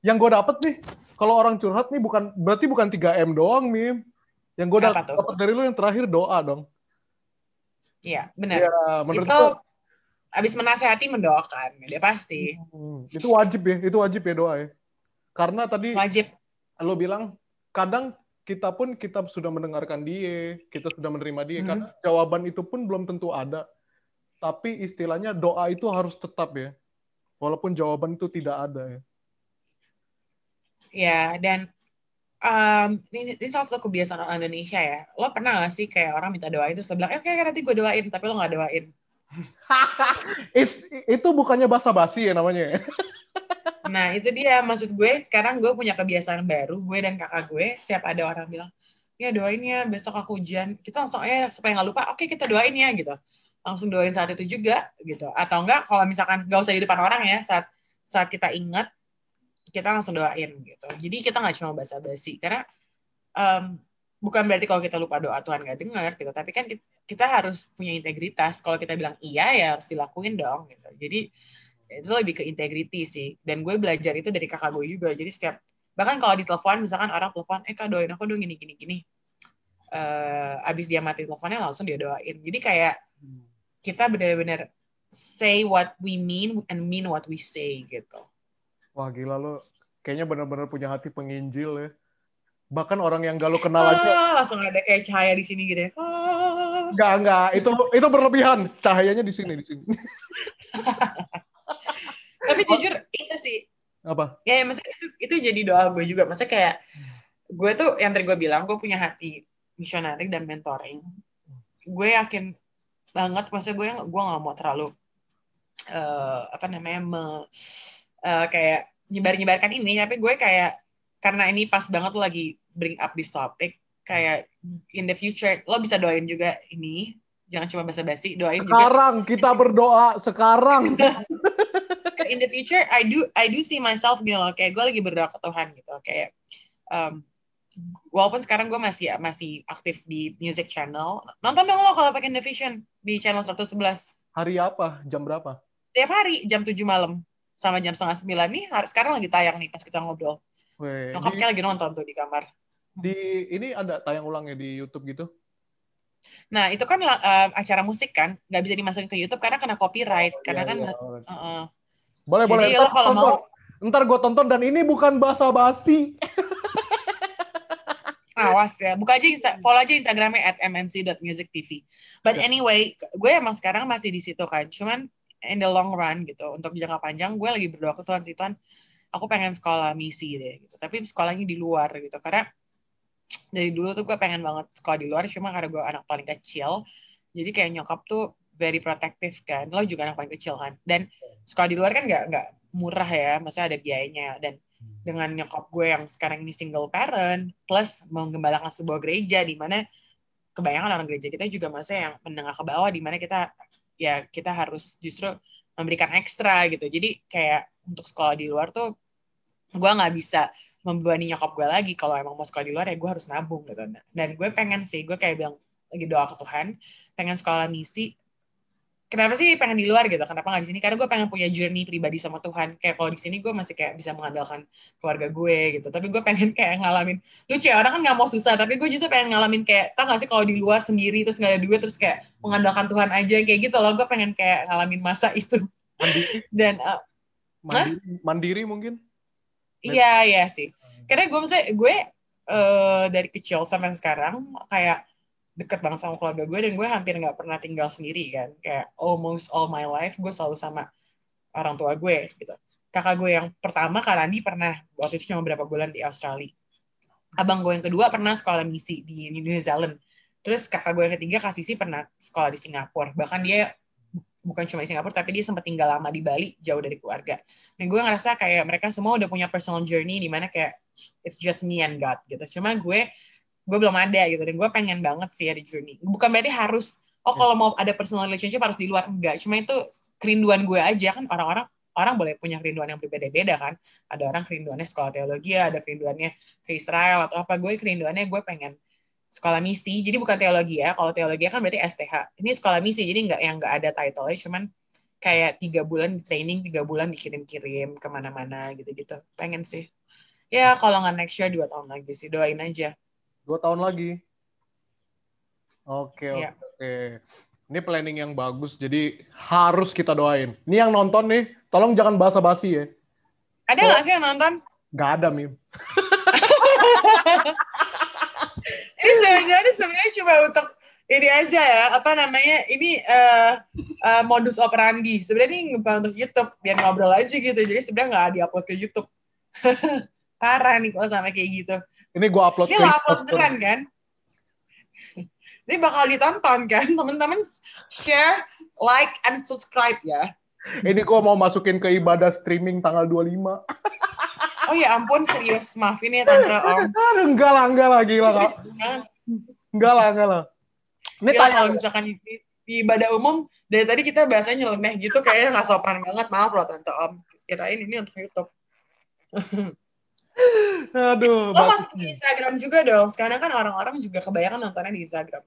yang gue dapet nih, kalau orang curhat nih bukan berarti bukan 3 M doang, Mim. Yang gue dapet, dapet dari lu yang terakhir doa dong. Iya, benar. Ya, menurut itu gue, abis menasehati mendoakan, dia pasti. Hmm, itu wajib ya, itu wajib ya doa ya. Karena tadi wajib. Lo bilang kadang kita pun kita sudah mendengarkan dia, kita sudah menerima dia, hmm. karena jawaban itu pun belum tentu ada. Tapi istilahnya doa itu harus tetap ya, walaupun jawaban itu tidak ada ya. Ya, dan um, ini, ini salah satu kebiasaan orang Indonesia ya. Lo pernah gak sih kayak orang minta doa itu sebelah, eh, oke okay, nanti gue doain, tapi lo gak doain. (laughs) itu bukannya basa-basi ya namanya. (laughs) nah itu dia maksud gue sekarang gue punya kebiasaan baru gue dan kakak gue siap ada orang bilang ya doain ya besok aku ujian kita langsung ya supaya nggak lupa oke kita doain ya gitu langsung doain saat itu juga gitu atau enggak kalau misalkan nggak usah di depan orang ya saat saat kita ingat kita langsung doain gitu. Jadi kita nggak cuma basa-basi karena um, bukan berarti kalau kita lupa doa Tuhan nggak dengar gitu, tapi kan kita harus punya integritas. Kalau kita bilang iya ya harus dilakuin dong gitu. Jadi itu lebih ke integriti sih. Dan gue belajar itu dari kakak gue juga. Jadi setiap bahkan kalau di telepon misalkan orang telepon, eh kak doain aku dong gini gini gini. Uh, abis dia mati teleponnya langsung dia doain. Jadi kayak kita benar-benar say what we mean and mean what we say gitu. Wah gila lo, kayaknya benar-benar punya hati penginjil ya. Bahkan orang yang gak lo kenal aja. Ah, langsung ada kayak cahaya di sini gitu ya. Ah. Enggak, enggak. Itu itu berlebihan. Cahayanya di sini, di sini. (laughs) Tapi jujur itu sih. Apa? Ya, ya maksudnya itu, itu jadi doa gue juga. Maksudnya kayak gue tuh yang tadi gue bilang, gue punya hati misionarik dan mentoring. Gue yakin banget, maksudnya gue gue gak mau terlalu uh, apa namanya me, uh, kayak nyebar-nyebarkan ini, tapi gue kayak karena ini pas banget tuh lagi bring up this topic, kayak in the future lo bisa doain juga ini jangan cuma basa-basi doain sekarang juga. kita berdoa sekarang. (laughs) In the future I do I do see myself gitu loh kayak gue lagi berdoa ke Tuhan gitu kayak um, walaupun sekarang gue masih masih aktif di music channel nonton dong lo kalau pakai The Vision di channel 111 hari apa? Jam berapa? Tiap hari jam 7 malam sama jam setengah sembilan nih sekarang lagi tayang nih pas kita ngobrol Weh, Nyokapnya di, lagi nonton tuh di kamar di ini ada tayang ulangnya di YouTube gitu Nah, itu kan uh, acara musik kan, nggak bisa dimasukin ke YouTube karena kena copyright. Oh, karena iya, kan, iya. Uh, uh. boleh Jadi boleh. Kalau mau, ntar gue tonton dan ini bukan bahasa basi. (laughs) Awas ya, buka aja Insta, follow aja Instagramnya at mnc.musictv. But ya. anyway, gue emang sekarang masih di situ kan. Cuman in the long run gitu, untuk jangka panjang, gue lagi berdoa ke Tuhan, Tuhan, aku pengen sekolah misi deh gitu. Tapi sekolahnya di luar gitu, karena dari dulu tuh gue pengen banget sekolah di luar cuma karena gue anak paling kecil. Jadi kayak nyokap tuh very protective kan lo juga anak paling kecil kan. Dan sekolah di luar kan nggak nggak murah ya masa ada biayanya. Dan dengan nyokap gue yang sekarang ini single parent plus menggembalakan sebuah gereja di mana kebanyakan orang gereja kita juga masa yang menengah ke bawah di mana kita ya kita harus justru memberikan ekstra gitu. Jadi kayak untuk sekolah di luar tuh gue nggak bisa membebani nyokap gue lagi. Kalau emang mau sekolah di luar ya gue harus nabung gitu. Dan gue pengen sih gue kayak bilang lagi doa ke Tuhan pengen sekolah misi kenapa sih pengen di luar gitu? Kenapa nggak di sini? Karena gue pengen punya journey pribadi sama Tuhan. Kayak kalau di sini gue masih kayak bisa mengandalkan keluarga gue gitu. Tapi gue pengen (laughs) kayak ngalamin lucu ya orang kan nggak mau susah tapi gue justru pengen ngalamin kayak tau gak sih kalau di luar sendiri terus nggak ada duit terus kayak mengandalkan Tuhan aja kayak gitu loh. Gue pengen kayak ngalamin masa (laughs) itu. Mandiri? Dan uh, mandiri, mandiri mungkin? Iya iya sih. Karena gue maksudnya gue uh, dari kecil sampai sekarang kayak deket banget sama keluarga gue dan gue hampir nggak pernah tinggal sendiri kan. Kayak almost all my life gue selalu sama orang tua gue gitu. Kakak gue yang pertama Kak Randi pernah waktu itu cuma berapa bulan di Australia. Abang gue yang kedua pernah sekolah misi di New Zealand. Terus kakak gue yang ketiga Kak Sisi pernah sekolah di Singapura. Bahkan dia bukan cuma di Singapura tapi dia sempat tinggal lama di Bali jauh dari keluarga. Dan gue ngerasa kayak mereka semua udah punya personal journey di mana kayak it's just me and God gitu. Cuma gue gue belum ada gitu dan gue pengen banget sih ada journey. Bukan berarti harus oh kalau mau ada personal relationship harus di luar enggak. Cuma itu kerinduan gue aja kan orang-orang orang boleh punya kerinduan yang berbeda-beda kan. Ada orang kerinduannya sekolah teologi, ada kerinduannya ke Israel atau apa. Gue kerinduannya gue pengen sekolah misi. Jadi bukan teologi ya. Kalau teologi kan berarti STH. Ini sekolah misi, jadi nggak yang nggak ada title cuman kayak tiga bulan di training, tiga bulan dikirim-kirim ke mana-mana gitu-gitu. Pengen sih. Ya kalau nggak next year dua tahun lagi sih, doain aja. Dua tahun lagi. Oke oke ya. oke. Ini planning yang bagus, jadi harus kita doain. Ini yang nonton nih, tolong jangan basa-basi ya. Ada nggak sih yang nonton? Gak ada, Mim. ini sebenarnya sebenarnya cuma untuk ini aja ya apa namanya ini uh, uh, modus operandi sebenarnya ini untuk YouTube biar ngobrol aja gitu jadi sebenarnya nggak diupload ke YouTube (laughs) parah nih kalau sampai kayak gitu ini gue upload ini nggak upload beneran kan ini bakal ditonton kan teman-teman share like and subscribe ya ini gue mau masukin ke ibadah streaming tanggal 25 Oh ya ampun serius maafin ya tante Om. Enggak lah enggak lah gila kak. Enggak lah enggak lah. Ini ya, kalau misalkan di, di ibadah umum dari tadi kita bahasanya nyeleneh gitu kayaknya nggak sopan banget maaf loh tante Om. Kirain ini untuk YouTube. (laughs) Aduh. Lo masuk di Instagram juga dong. Sekarang kan orang-orang juga kebanyakan nontonnya di Instagram.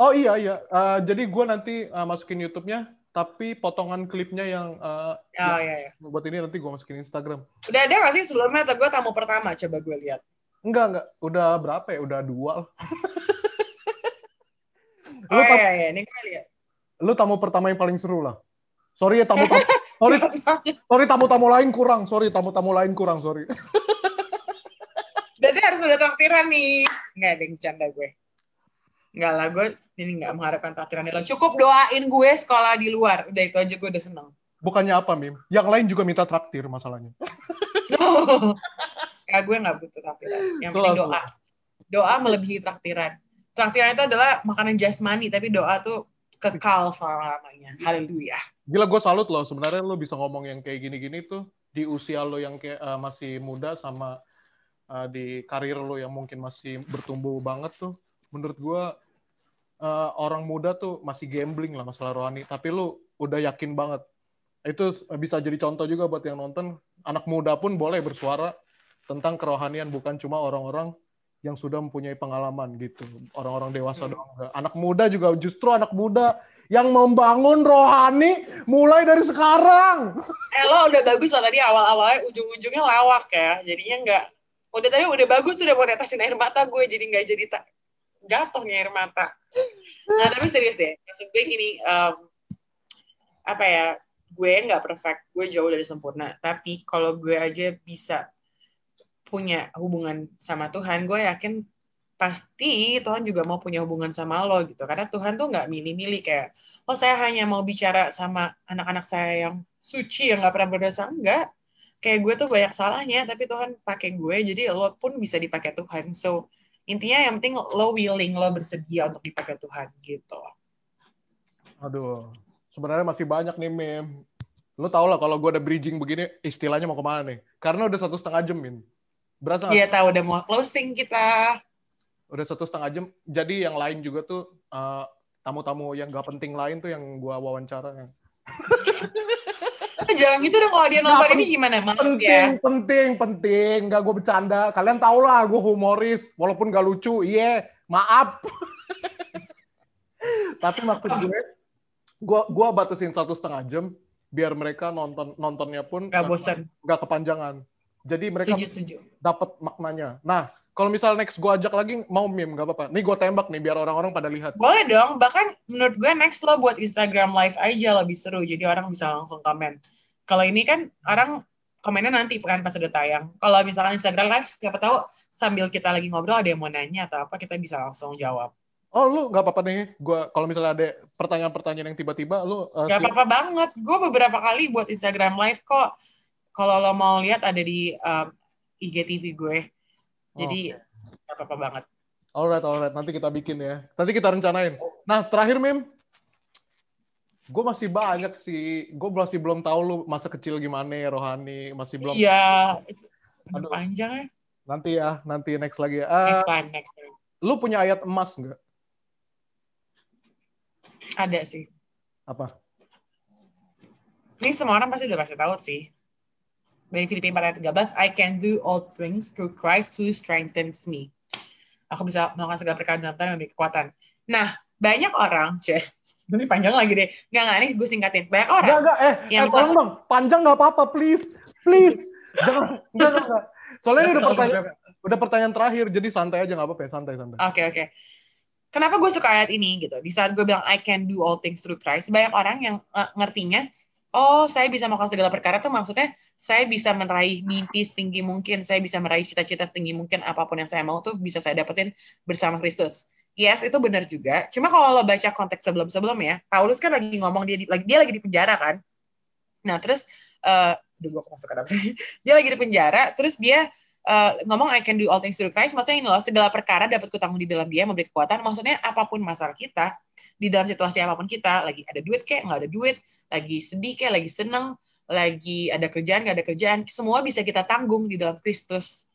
Oh iya iya. Uh, jadi gue nanti uh, masukin YouTube-nya tapi potongan klipnya yang uh, oh, iya, iya. buat ini nanti gue masukin Instagram. Udah ada gak sih sebelumnya atau gue tamu pertama? Coba gue lihat. Enggak, enggak. Udah berapa ya? Udah dua. (laughs) oh iya, iya, ini gue lihat. lu tamu pertama yang paling seru lah. Sorry ya tamu-tamu. (laughs) sorry, sorry tamu-tamu lain kurang. Sorry tamu-tamu lain kurang. Sorry. Berarti harus udah traktiran nih. Nggak ada yang canda gue. Nggak lah, gue ini nggak mengharapkan traktiran lo. Cukup doain gue sekolah di luar. Udah itu aja gue udah seneng. Bukannya apa, Mim? Yang lain juga minta traktir masalahnya. (laughs) ya gue nggak butuh traktiran. Yang penting doa. Doa melebihi traktiran. Traktiran itu adalah makanan jasmani, tapi doa tuh kekal selama-lamanya. Haleluya. Gila gue salut loh. Sebenarnya lo bisa ngomong yang kayak gini-gini tuh di usia lo yang kayak uh, masih muda sama uh, di karir lo yang mungkin masih bertumbuh banget tuh. Menurut gue uh, orang muda tuh masih gambling lah masalah rohani. Tapi lo udah yakin banget itu bisa jadi contoh juga buat yang nonton anak muda pun boleh bersuara tentang kerohanian bukan cuma orang-orang yang sudah mempunyai pengalaman gitu. Orang-orang dewasa hmm. dong anak muda juga justru anak muda yang membangun rohani mulai dari sekarang. (laughs) Eh lo udah bagus lah tadi awal-awalnya ujung-ujungnya lawak ya. Jadinya nggak udah tadi udah bagus sudah mau netesin air mata gue jadi nggak jadi tak jatuhnya air mata. Nah tapi serius deh maksud gue gini um, apa ya gue nggak perfect, gue jauh dari sempurna. Tapi kalau gue aja bisa punya hubungan sama Tuhan, gue yakin pasti Tuhan juga mau punya hubungan sama lo gitu. Karena Tuhan tuh nggak milih-milih kayak, oh saya hanya mau bicara sama anak-anak saya yang suci yang nggak pernah berdosa enggak. Kayak gue tuh banyak salahnya, tapi Tuhan pakai gue, jadi lo pun bisa dipakai Tuhan. So intinya yang penting lo willing, lo bersedia untuk dipakai Tuhan gitu. Aduh, sebenarnya masih banyak nih meme. Lo tau lah kalau gue ada bridging begini, istilahnya mau ke mana nih? Karena udah satu setengah jam, Min. Berasa Iya tahu udah mau closing kita. Udah satu setengah jam. Jadi yang lain juga tuh tamu tamu-tamu yang gak penting lain tuh yang gue wawancara. Jangan gitu dong kalau dia nonton ini gimana? Maaf penting, ya. penting, penting. Gak gue bercanda. Kalian tau lah gue humoris. Walaupun gak lucu. Iya, yeah, maaf. (laughs) Tapi maksud gue, gua gua batasin satu setengah jam biar mereka nonton nontonnya pun nggak bosan nggak kepanjangan jadi mereka dapat maknanya. Nah kalau misal next gue ajak lagi mau meme nggak apa-apa. Nih gue tembak nih biar orang-orang pada lihat. Boleh dong bahkan menurut gue next lo buat Instagram live aja lebih seru jadi orang bisa langsung komen. Kalau ini kan orang komennya nanti kan pas udah tayang. Kalau misalnya Instagram live siapa tahu sambil kita lagi ngobrol ada yang mau nanya atau apa kita bisa langsung jawab. Oh lu nggak apa-apa nih, gua kalau misalnya ada pertanyaan-pertanyaan yang tiba-tiba lu uh, Gak apa-apa banget, gue beberapa kali buat Instagram live kok. Kalau lo mau lihat ada di um, IGTV gue, jadi gak apa-apa banget. Alright, alright, nanti kita bikin ya. Nanti kita rencanain. Nah terakhir Mim, gue masih banyak sih, gue masih belum tahu lu masa kecil gimana ya rohani, masih belum. Iya, panjang ya. Nanti ya, nanti next lagi ya. Uh, next time, next time. Lu punya ayat emas nggak? Ada sih. Apa? Ini semua orang pasti udah pasti tahu sih. Dari Filipi 4 ayat 13, I can do all things through Christ who strengthens me. Aku bisa melakukan segala perkara dalam Tuhan yang memiliki kekuatan. Nah, banyak orang, ceh, (laughs) nanti panjang lagi deh. Nggak, nggak, ini gue singkatin. Banyak orang. Nggak, nggak, eh, yang eh, tolong dong. Panjang nggak apa-apa, please. Please. (laughs) Jangan, nggak, nggak. Soalnya ini udah pertanyaan, udah pertanyaan terakhir, jadi santai aja nggak apa-apa ya, santai, santai. Oke, okay, oke. Okay kenapa gue suka ayat ini gitu. Di saat gue bilang I can do all things through Christ, banyak orang yang uh, ngertinya, oh saya bisa melakukan segala perkara tuh maksudnya saya bisa meraih mimpi setinggi mungkin, saya bisa meraih cita-cita setinggi mungkin, apa pun yang saya mau tuh bisa saya dapetin bersama Kristus. Yes, itu benar juga. Cuma kalau lo baca konteks sebelum-sebelumnya, Paulus kan lagi ngomong dia di, lagi dia lagi di penjara kan. Nah terus, uh, masuk ke dia lagi di penjara, terus dia uh, ngomong I can do all things through Christ, maksudnya ini loh, segala perkara dapat kutanggung di dalam dia, memberi kekuatan, maksudnya apa pun masalah kita, di dalam situasi apa pun kita, lagi ada duit kayak nggak ada duit, lagi sedih kayak lagi seneng, lagi ada kerjaan, nggak ada kerjaan, semua bisa kita tanggung di dalam Kristus.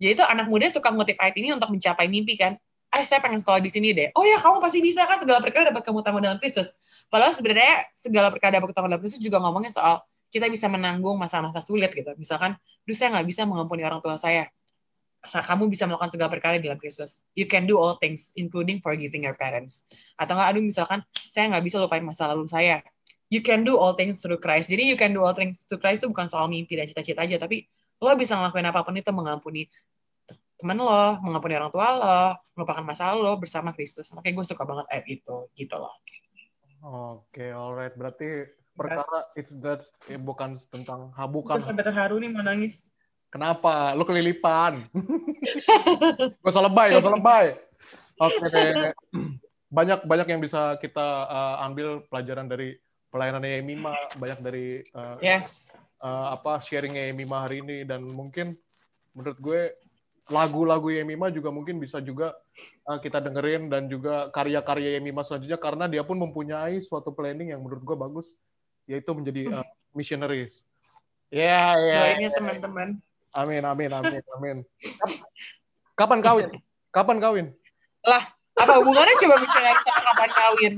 Jadi itu anak muda suka ngutip ayat ini untuk mencapai mimpi kan. Eh, saya pengen sekolah di sini deh. Oh ya, kamu pasti bisa kan segala perkara dapat kamu tanggung dalam Kristus. Padahal sebenarnya segala perkara dapat tanggung dalam Kristus juga ngomongnya soal kita bisa menanggung masa-masa sulit gitu. Misalkan, duh saya nggak bisa mengampuni orang tua saya. Kamu bisa melakukan segala perkara di dalam Kristus. You can do all things, including forgiving your parents. Atau nggak, aduh misalkan saya nggak bisa lupain masa lalu saya. You can do all things through Christ. Jadi you can do all things through Christ itu bukan soal mimpi dan cita-cita aja, tapi lo bisa ngelakuin apa pun itu mengampuni teman lo, mengampuni orang tua lo, melupakan masa lalu lo bersama Kristus. Makanya gue suka banget ayat itu, gitu loh. Oke, alright. Berarti perkara it's that eh, bukan tentang ha, Gue bukan sampai terharu nih mau nangis. kenapa lu kelilipan. (laughs) gak usah lebay, gak usah lebay. Oke deh. Banyak banyak yang bisa kita uh, ambil pelajaran dari pelayanan Emima, banyak dari uh, Yes. uh, apa sharing Emima hari ini dan mungkin menurut gue lagu-lagu Emima juga mungkin bisa juga uh, kita dengerin dan juga karya-karya Emima selanjutnya karena dia pun mempunyai suatu planning yang menurut gue bagus yaitu menjadi uh, missionaries. Ya, ya. Doain ya teman-teman. Amin, amin, amin, amin. Kap- Kapan kawin? Kapan kawin? Apa hubungannya coba missionary sama kapan kawin?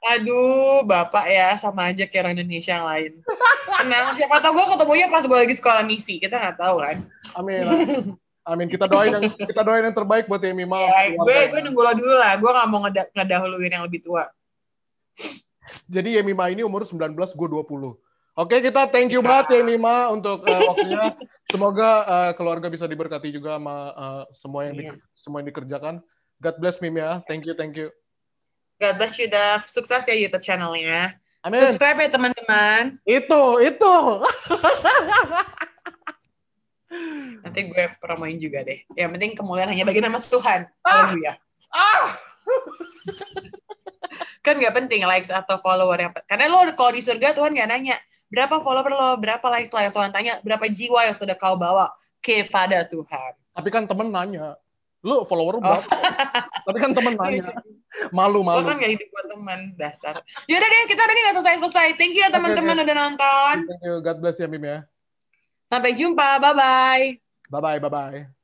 Aduh, Bapak ya, sama aja kayak orang Indonesia yang lain. Tenang, siapa tahu gue ketemunya pas gue lagi sekolah misi. Kita nggak tahu kan. Amin. Amin. Amin. Kita doain yang kita doain yang terbaik buat Emima. Ya, gue gue nunggu lo dulu lah. Gue nggak mau ngeda- ngedahuluin yang lebih tua. Jadi Yemima ini umur 19, gue 20. Oke, kita thank you banget Yemima untuk uh, waktunya. Semoga uh, keluarga bisa diberkati juga sama uh, semua yang di- Iya. semua yang dikerjakan. God bless Mim ya. Thank you, thank you. God bless you, Dav. Sukses ya YouTube channelnya. Amin. Subscribe ya teman-teman. Itu, itu. (laughs) Nanti gue promoin juga deh. Yang penting kemuliaan hanya bagi nama Tuhan. Ah! Haleluya. ah. (laughs) Kan nggak penting likes atau follower yang karena lo kalau di surga Tuhan nggak nanya berapa follower lo, berapa likes lo yang Tuhan tanya, berapa jiwa yang sudah kau bawa kepada Tuhan. Tapi kan temen nanya. Lu follower Oh. berapa? (laughs) Tapi kan temen nanya. Malu, Lo kan nggak hidup buat teman dasar. Yaudah deh, kita hari ini nggak selesai-selesai. Thank you ya teman-teman udah nonton. Thank you. God bless ya Mim ya. Sampai jumpa. Bye-bye. Bye-bye, bye-bye.